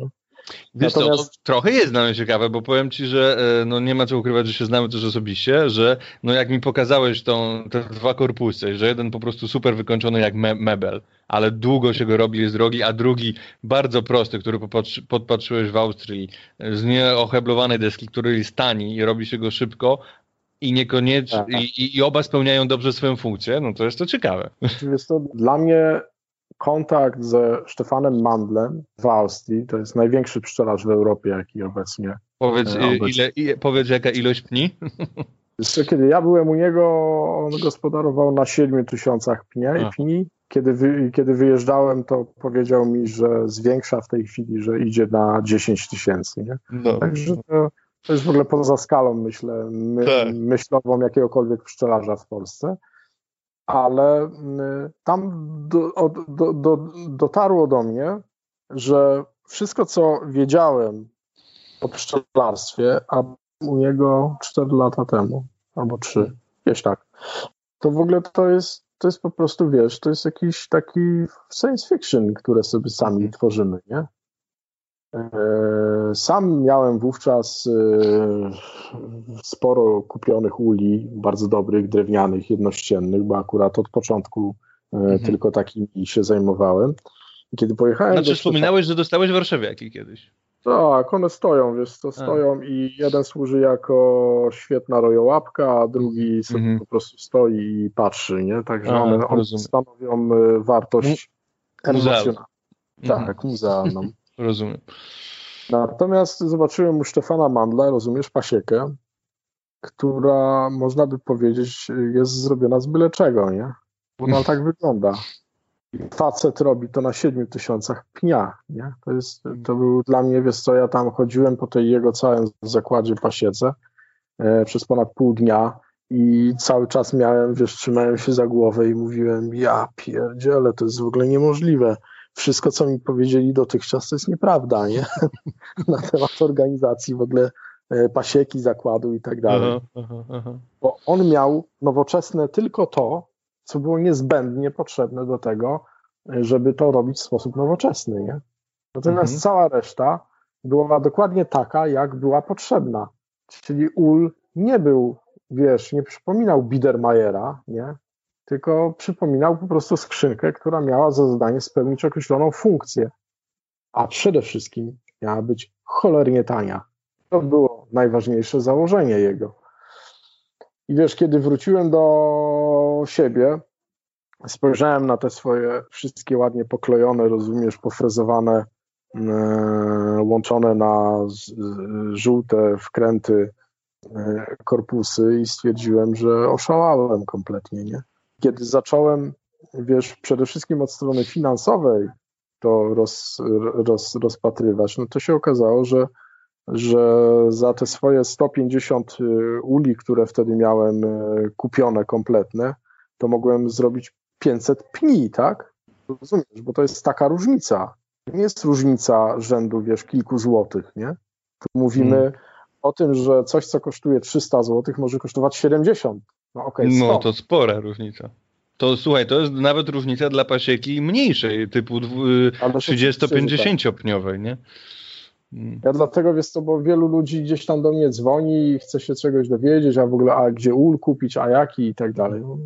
Wiesz Natomiast- co, trochę jest dla mnie ciekawe, bo powiem ci, że e, no nie ma co ukrywać, że się znamy też osobiście, że no jak mi pokazałeś tą, te dwa korpusy, że jeden po prostu super wykończony jak me mebel, ale długo się go robi, jest drogi, a drugi bardzo prosty, który popatrzy, podpatrzyłeś w Austrii, z nieoheblowanej deski, który jest tani i robi się go szybko i niekoniecznie, Tak. i, i, oba spełniają dobrze swoją funkcję, no to jest to ciekawe. Jest to dla mnie kontakt ze Stefanem Mandlem w Austrii, to jest największy pszczelarz w Europie, jaki obecnie. Powiedz, E, obecnie. ile, powiedz jaka ilość pni? Jeszcze kiedy ja byłem u niego, on gospodarował na 7 tysiącach pnia i pni. Kiedy, wy, kiedy wyjeżdżałem, to powiedział mi, że zwiększa w tej chwili, że idzie na 10 tysięcy. No. Także to, to jest w ogóle poza skalą, myślę, my, Tak. myślową jakiegokolwiek pszczelarza w Polsce. Ale y, tam do, do, do, dotarło do mnie, że wszystko, co wiedziałem o pszczelarstwie, a u niego 4 lata temu, albo 3, gdzieś tak, to w ogóle to jest, to jest po prostu, wiesz, to jest jakiś taki science fiction, które sobie sami Mhm. tworzymy, nie? E, Sam miałem wówczas e, sporo kupionych uli, bardzo dobrych, drewnianych, jednościennych, bo akurat od początku e, Mhm. tylko takimi się zajmowałem. I kiedy pojechałem Znaczy do wspominałeś, że dostałeś warszawiaki kiedyś. tak, one stoją, wiesz, to stoją i jeden służy jako świetna rojołapka, a drugi sobie Mhm. po prostu stoi i patrzy, nie? Także A, one, one stanowią wartość emocjonalną. Mhm. Tak, muzealną. Rozumiem. Natomiast zobaczyłem u Stefana Mandla, rozumiesz, pasiekę, która można by powiedzieć jest zrobiona z byle czego, nie? Bo Ona tak wygląda. Facet robi to na 7 tysiącach pnia, nie? To, jest, to był dla mnie, wiesz co, ja tam chodziłem po tej jego całym zakładzie pasiece e, przez ponad pół dnia i cały czas miałem, wiesz, trzymałem się za głowę i mówiłem, ja pierdzielę, to jest w ogóle niemożliwe. Wszystko, co mi powiedzieli dotychczas, to jest nieprawda, nie? Na temat organizacji w ogóle e, pasieki, zakładu i tak dalej bo on miał nowoczesne tylko to, co było niezbędnie potrzebne do tego, żeby to robić w sposób nowoczesny. Nie? Natomiast Mhm. cała reszta była dokładnie taka, jak była potrzebna. Czyli ul nie był, wiesz, nie przypominał Biedermajera, nie? Tylko przypominał po prostu skrzynkę, która miała za zadanie spełnić określoną funkcję. A przede wszystkim miała być cholernie tania. To było najważniejsze założenie jego. I wiesz, kiedy wróciłem do siebie, spojrzałem na te swoje wszystkie ładnie poklejone, rozumiesz, pofrezowane, e, łączone na żółte wkręty e, korpusy i stwierdziłem, że oszalałem kompletnie, nie? Kiedy zacząłem, wiesz, przede wszystkim od strony finansowej to roz, roz, rozpatrywać, no to się okazało, że że za te swoje 150 y, uli, które wtedy miałem y, kupione kompletne, to mogłem zrobić 500 pni, tak? Rozumiesz, bo to jest taka różnica. To nie jest różnica rzędu, wiesz, kilku złotych, nie? Tu mówimy Hmm. o tym, że coś, co kosztuje 300 złotych, może kosztować 70. No okej, No 100. to spora różnica. To słuchaj, to jest nawet różnica dla pasieki mniejszej, typu dwu- Ale to oczywiście, że tak. 30-50-pniowej, nie? Mm. Ja dlatego, wiesz co, bo wielu ludzi gdzieś tam do mnie dzwoni i chce się czegoś dowiedzieć, a w ogóle, a gdzie ul kupić, a jaki i tak dalej. No,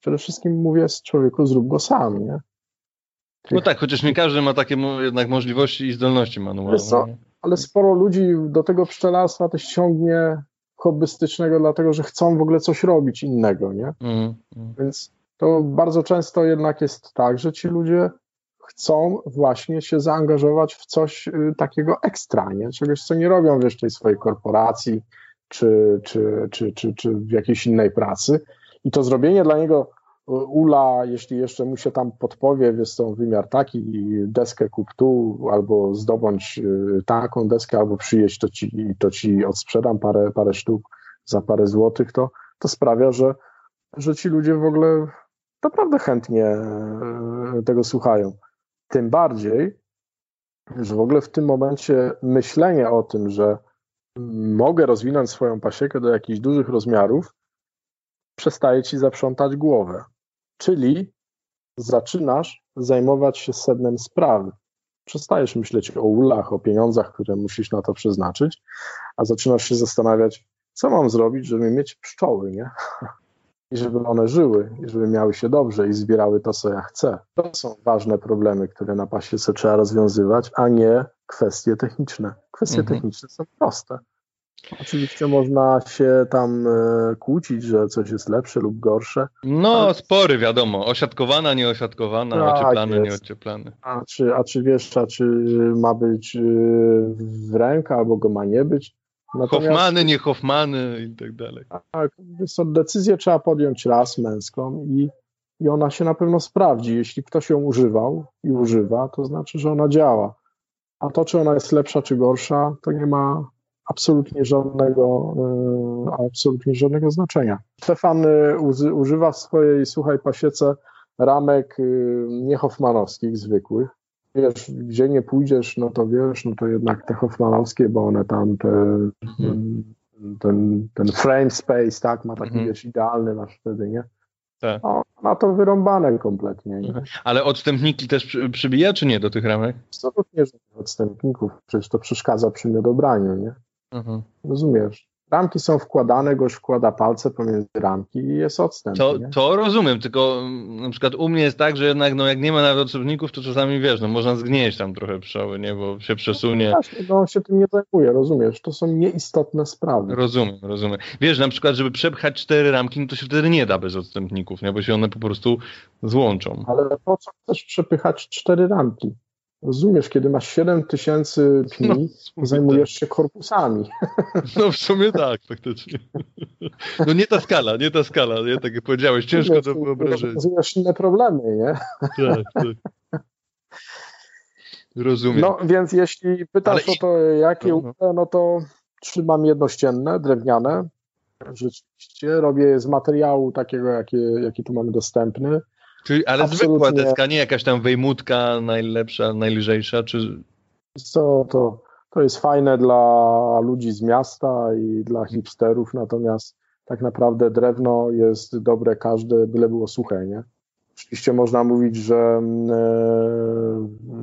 przede wszystkim mówię z człowieku, zrób go sam, nie? No tak, chociaż nie każdy ma takie jednak możliwości i zdolności manualne. Ale sporo ludzi do tego pszczelarstwa też ciągnie hobbystycznego, dlatego że chcą w ogóle coś robić innego, nie? Mm, mm. Więc to bardzo często jednak jest tak, że ci ludzie chcą właśnie się zaangażować w coś y, takiego ekstra, nie? Czegoś, co nie robią wiesz, tej swojej korporacji czy, czy, czy, czy, czy w jakiejś innej pracy. I to zrobienie dla niego ula, jeśli jeszcze mu się tam podpowie, jest to wymiar taki, deskę kup tu, albo zdobądź y, taką deskę, albo przyjeść, to ci, to ci odsprzedam parę, parę sztuk za parę złotych, to, to sprawia, że, że ci ludzie w ogóle naprawdę chętnie y, tego słuchają. Tym bardziej, że w ogóle w tym momencie myślenie o tym, że mogę rozwinąć swoją pasiekę do jakichś dużych rozmiarów, przestaje ci zaprzątać głowę. Czyli zaczynasz zajmować się sednem sprawy. Przestajesz myśleć o ulach, o pieniądzach, które musisz na to przeznaczyć, a zaczynasz się zastanawiać, co mam zrobić, żeby mieć pszczoły, nie? I żeby one żyły, i żeby miały się dobrze i zbierały to, co ja chcę. To są ważne problemy, które na pasiece trzeba rozwiązywać, a nie kwestie techniczne. Kwestie mhm. techniczne są proste. Oczywiście można się tam e, kłócić, że coś jest lepsze lub gorsze. No, spory wiadomo. Osiadkowana, nieosiadkowana, tak, ocieplany, nieocieplany. A czy, a czy wiesz, a czy ma być e, w rękę, albo go ma nie być? Natomiast... Hoffmany, nie Hoffmany i tak dalej. Tak, decyzję trzeba podjąć raz męską i, i ona się na pewno sprawdzi. Jeśli ktoś ją używał i używa, to znaczy, że ona działa. A to, czy ona jest lepsza, czy gorsza, to nie ma absolutnie żadnego, e, absolutnie żadnego znaczenia. Stefan e, używa w swojej suchej pasiece ramek e, nie Hoffmanowskich, zwykłych. Wiesz, gdzie nie pójdziesz, no to wiesz, no to jednak te Hoffmanowskie, bo one tam te, mhm. ten, ten frame space, tak, ma taki, mhm. wiesz, idealny masz wtedy, nie? Tak. No, ma to wyrąbane kompletnie. Nie? Mhm. Ale odstępniki też przy, przybija, czy nie do tych ramek? Co to nie odstępników, przecież to przeszkadza przy niedobraniu, nie? Mhm. Rozumiesz? Ramki są wkładane, goś wkłada palce pomiędzy ramki i jest odstęp. To, to rozumiem, tylko na przykład u mnie jest tak, że jednak no, jak nie ma nawet odstępników, to czasami wiesz, no można zgnieść tam trochę pszczoły, nie, bo się przesunie. No właśnie, no on się tym nie zajmuje, rozumiesz? To są nieistotne sprawy. Rozumiem, rozumiem. Wiesz, na przykład, żeby przepchać cztery ramki, no to się wtedy nie da bez odstępników, nie, bo się one po prostu złączą. Ale po co chcesz przepychać cztery ramki? Rozumiesz, kiedy masz 7 tysięcy pni, no, zajmujesz tak. się korpusami. No w sumie tak, faktycznie. No nie ta skala, nie ta skala, nie? Tak jak powiedziałeś, ciężko to wyobrazić. Rozumieesz inne problemy, nie? Tak, tak. Rozumiem. No więc jeśli pytasz Ale... o to, jakie no, no. no to trzymam jednościenne, drewniane. Rzeczywiście robię je z materiału takiego, jaki, jaki tu mamy dostępny. Czyli, ale Absolutnie. zwykła deska, nie jakaś tam wejmutka najlepsza, najlżejsza, czy... Co, to, to jest fajne dla ludzi z miasta i dla hipsterów, natomiast tak naprawdę drewno jest dobre każde, byle było suche, nie? Oczywiście można mówić, że mm,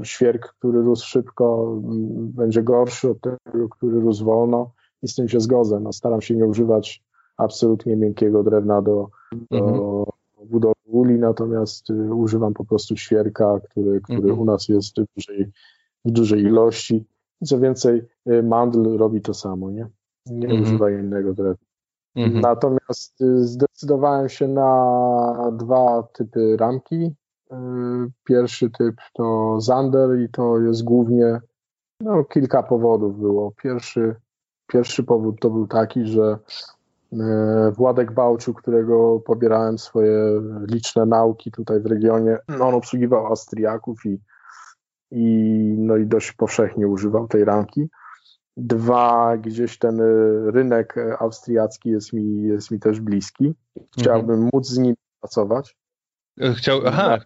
e, świerk, który rósł szybko, m, będzie gorszy od tego, który rósł wolno i z tym się zgodzę. No, staram się nie używać absolutnie miękkiego drewna do, do, mhm budowy uli, natomiast y, używam po prostu świerka, który, który mhm. u nas jest w dużej, w dużej ilości. Co więcej, y, mandl robi to samo, nie? Nie mhm. używa innego drewna. Mhm. Natomiast y, zdecydowałem się na dwa typy ramki. Pierwszy typ to Zander i to jest głównie, no kilka powodów było. Pierwszy, pierwszy powód to był taki, że Władek Bałczu, którego pobierałem swoje liczne nauki tutaj w regionie, no on obsługiwał Austriaków i, i, no i dość powszechnie używał tej ramki. Dwa, gdzieś ten rynek austriacki jest mi, jest mi też bliski. Chciałbym mhm. móc z nim pracować. E, chciał, aha,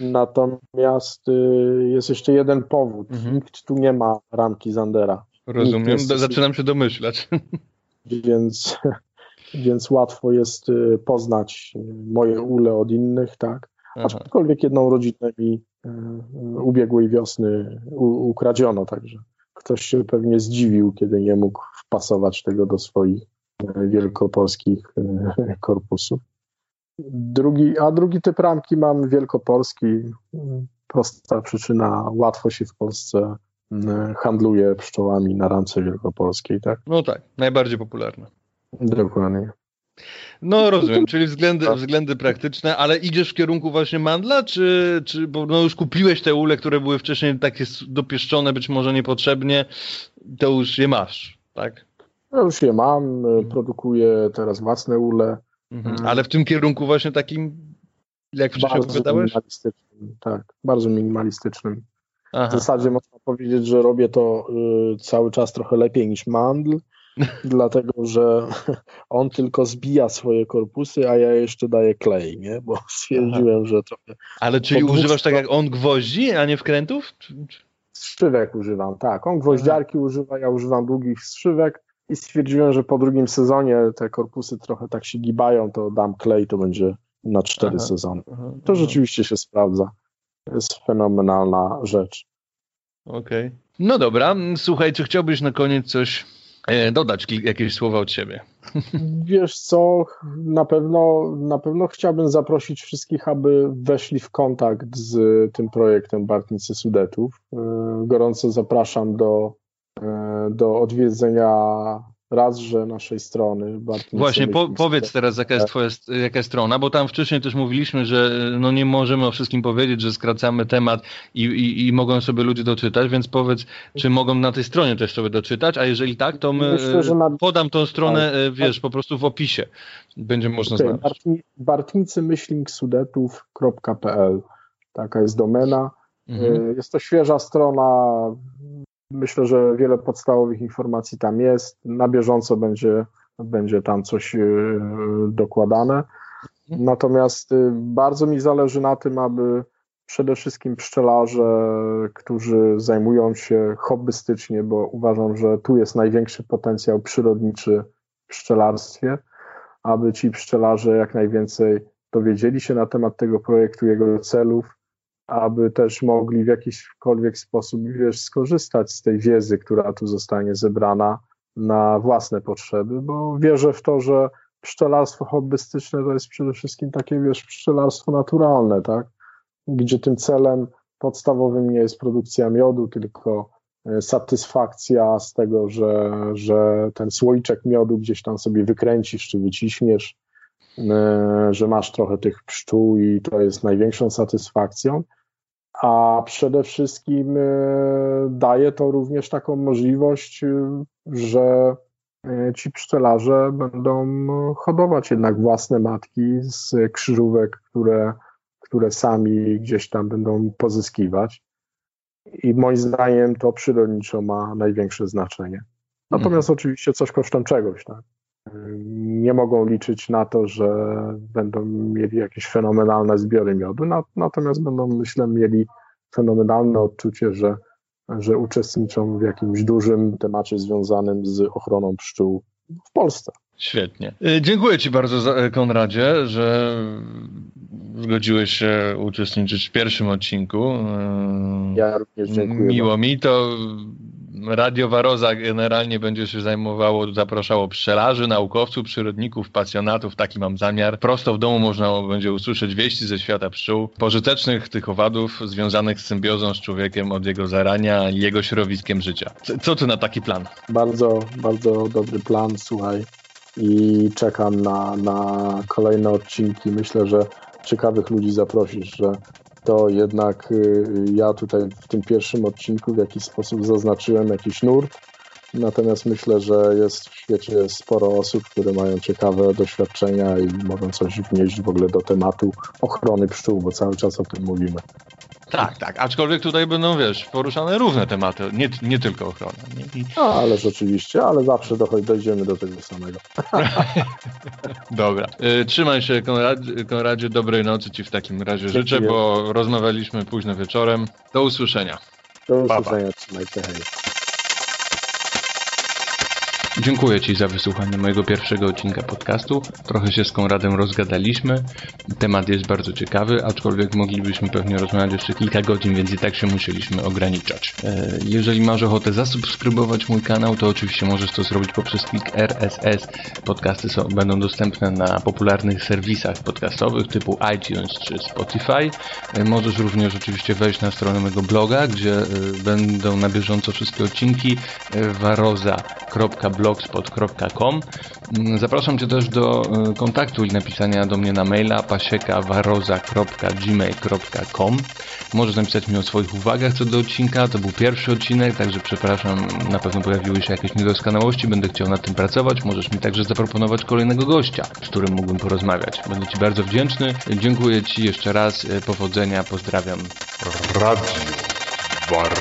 Natomiast y, jest jeszcze jeden powód. Mhm. Nikt tu nie ma ramki Zandera. Rozumiem, zaczynam się domyślać. więc, więc łatwo jest y, poznać moje ule od innych, tak. Aczkolwiek jedną rodzinę mi y, ubiegłej wiosny ukradziono, także ktoś się pewnie zdziwił, kiedy nie mógł wpasować tego do swoich y, wielkopolskich korpusów. Drugi, a drugi typ ramki mam wielkopolski. Prosta przyczyna, łatwo się w Polsce handluje pszczołami na ramce wielkopolskiej, tak? No tak, najbardziej popularne. Dokładnie. No rozumiem, czyli względy, względy praktyczne, ale idziesz w kierunku właśnie mandla, czy, czy bo no już kupiłeś te ule, które były wcześniej takie dopieszczone, być może niepotrzebnie, to już je masz, tak? Ja już je mam, produkuję teraz własne ule. Mhm. Ale w tym kierunku właśnie takim, jak wcześniej bardzo opowiadałeś? Minimalistycznym, tak, bardzo minimalistycznym. Aha. W zasadzie można powiedzieć, że robię to y, cały czas trochę lepiej niż mandl, dlatego że on tylko zbija swoje korpusy, a ja jeszcze daję klej, nie? Bo stwierdziłem, Aha. że trochę... Ale czyli używasz tak jak on gwoździ, a nie wkrętów? Strzywek używam, tak. On gwoździarki Aha. używa, ja używam długich strzywek i stwierdziłem, że po drugim sezonie te korpusy trochę tak się gibają, to dam klej, to będzie na cztery sezony. To rzeczywiście się sprawdza. To jest fenomenalna rzecz. Okej. Okay. No dobra, słuchaj, czy chciałbyś na koniec coś e, dodać, jakieś słowa od siebie? Wiesz co, na pewno, na pewno chciałbym zaprosić wszystkich, aby weszli w kontakt z tym projektem Bartnicy Sudetów. E, gorąco zapraszam do E, do odwiedzenia razże naszej strony. Właśnie, po, powiedz teraz, jaka jest twoja jaka jest strona, bo tam wcześniej też mówiliśmy, że no nie możemy o wszystkim powiedzieć, że skracamy temat i, i, i mogą sobie ludzie doczytać, więc powiedz, czy mogą na tej stronie też sobie doczytać, a jeżeli tak, to my Myślę, na... podam tą stronę, tak. e, wiesz, po prostu w opisie. Będzie można okay. znaleźć. Bartnicy-sudetów.pl Taka jest domena. Mhm. E, jest to świeża strona, Myślę, że wiele podstawowych informacji tam jest. Na bieżąco będzie, będzie tam coś e, dokładane. Natomiast e, bardzo mi zależy na tym, aby przede wszystkim pszczelarze, którzy zajmują się hobbystycznie, bo uważam, że tu jest największy potencjał przyrodniczy w pszczelarstwie, aby ci pszczelarze jak najwięcej dowiedzieli się na temat tego projektu, jego celów, aby też mogli w jakiśkolwiek sposób wiesz, skorzystać z tej wiedzy, która tu zostanie zebrana na własne potrzeby, bo wierzę w to, że pszczelarstwo hobbystyczne to jest przede wszystkim takie, wiesz, pszczelarstwo naturalne, tak? Gdzie tym celem podstawowym nie jest produkcja miodu, tylko e, satysfakcja z tego, że, że ten słoiczek miodu gdzieś tam sobie wykręcisz czy wyciśniesz, że masz trochę tych pszczół i to jest największą satysfakcją, a przede wszystkim e, daje to również taką możliwość, e, że ci pszczelarze będą hodować jednak własne matki z krzyżówek, które, które sami gdzieś tam będą pozyskiwać. I moim zdaniem to przyrodniczo ma największe znaczenie. Natomiast mhm. oczywiście coś kosztem czegoś, tak? Nie mogą liczyć na to, że będą mieli jakieś fenomenalne zbiory miodu, natomiast będą, myślę, mieli fenomenalne odczucie, że, że uczestniczą w jakimś dużym temacie związanym z ochroną pszczół w Polsce. Świetnie. Y, dziękuję Ci bardzo, y, Konradzie, że zgodziłeś się uczestniczyć w pierwszym odcinku. Y, ja również dziękuję. Miło mi to. Radio Waroza generalnie będzie się zajmowało, zapraszało pszczelarzy, naukowców, przyrodników, pasjonatów, taki mam zamiar. Prosto w domu można będzie usłyszeć wieści ze świata pszczół, pożytecznych tych owadów związanych z symbiozą z człowiekiem od jego zarania i jego środowiskiem życia. Co ty na taki plan? Bardzo, bardzo dobry plan, słuchaj. I czekam na, na kolejne odcinki. Myślę, że ciekawych ludzi zaprosisz, że to jednak y, ja tutaj w tym pierwszym odcinku w jakiś sposób zaznaczyłem jakiś nurt. Natomiast myślę, że jest w świecie sporo osób, które mają ciekawe doświadczenia i mogą coś wnieść w ogóle do tematu ochrony pszczół, bo cały czas o tym mówimy. Tak, tak. Aczkolwiek tutaj będą, wiesz, poruszane różne tematy, nie, nie tylko ochrona. Nie? I... No, ale rzeczywiście, ale zawsze dojdziemy do tego samego. Dobra. Y, trzymaj się, Konradzie, Konradzie. Dobrej nocy Ci w takim razie Dziękuję. życzę, bo rozmawialiśmy późno wieczorem. Do usłyszenia. Do usłyszenia. Trzymaj się. Hej. Dziękuję Ci za wysłuchanie mojego pierwszego odcinka podcastu. Trochę się z Konradem rozgadaliśmy. Temat jest bardzo ciekawy, aczkolwiek moglibyśmy pewnie rozmawiać jeszcze kilka godzin, więc i tak się musieliśmy ograniczać. E, jeżeli masz ochotę zasubskrybować mój kanał, to oczywiście możesz to zrobić poprzez klik RSS. Podcasty są, będą dostępne na popularnych serwisach podcastowych typu iTunes czy Spotify. E, możesz również oczywiście wejść na stronę mojego bloga, gdzie e, będą na bieżąco wszystkie odcinki waroza.blogspot.com mm, Zapraszam Cię też do kontaktu i napisania do mnie na maila pasiekawaroza.gmail.com Możesz napisać mi o swoich uwagach co do odcinka. To był pierwszy odcinek, także przepraszam, na pewno pojawiły się jakieś niedoskonałości, będę chciał nad tym pracować. Możesz mi także zaproponować kolejnego gościa, z którym mógłbym porozmawiać. Będę Ci bardzo wdzięczny. Dziękuję Ci jeszcze raz. Powodzenia, pozdrawiam. Radio Bar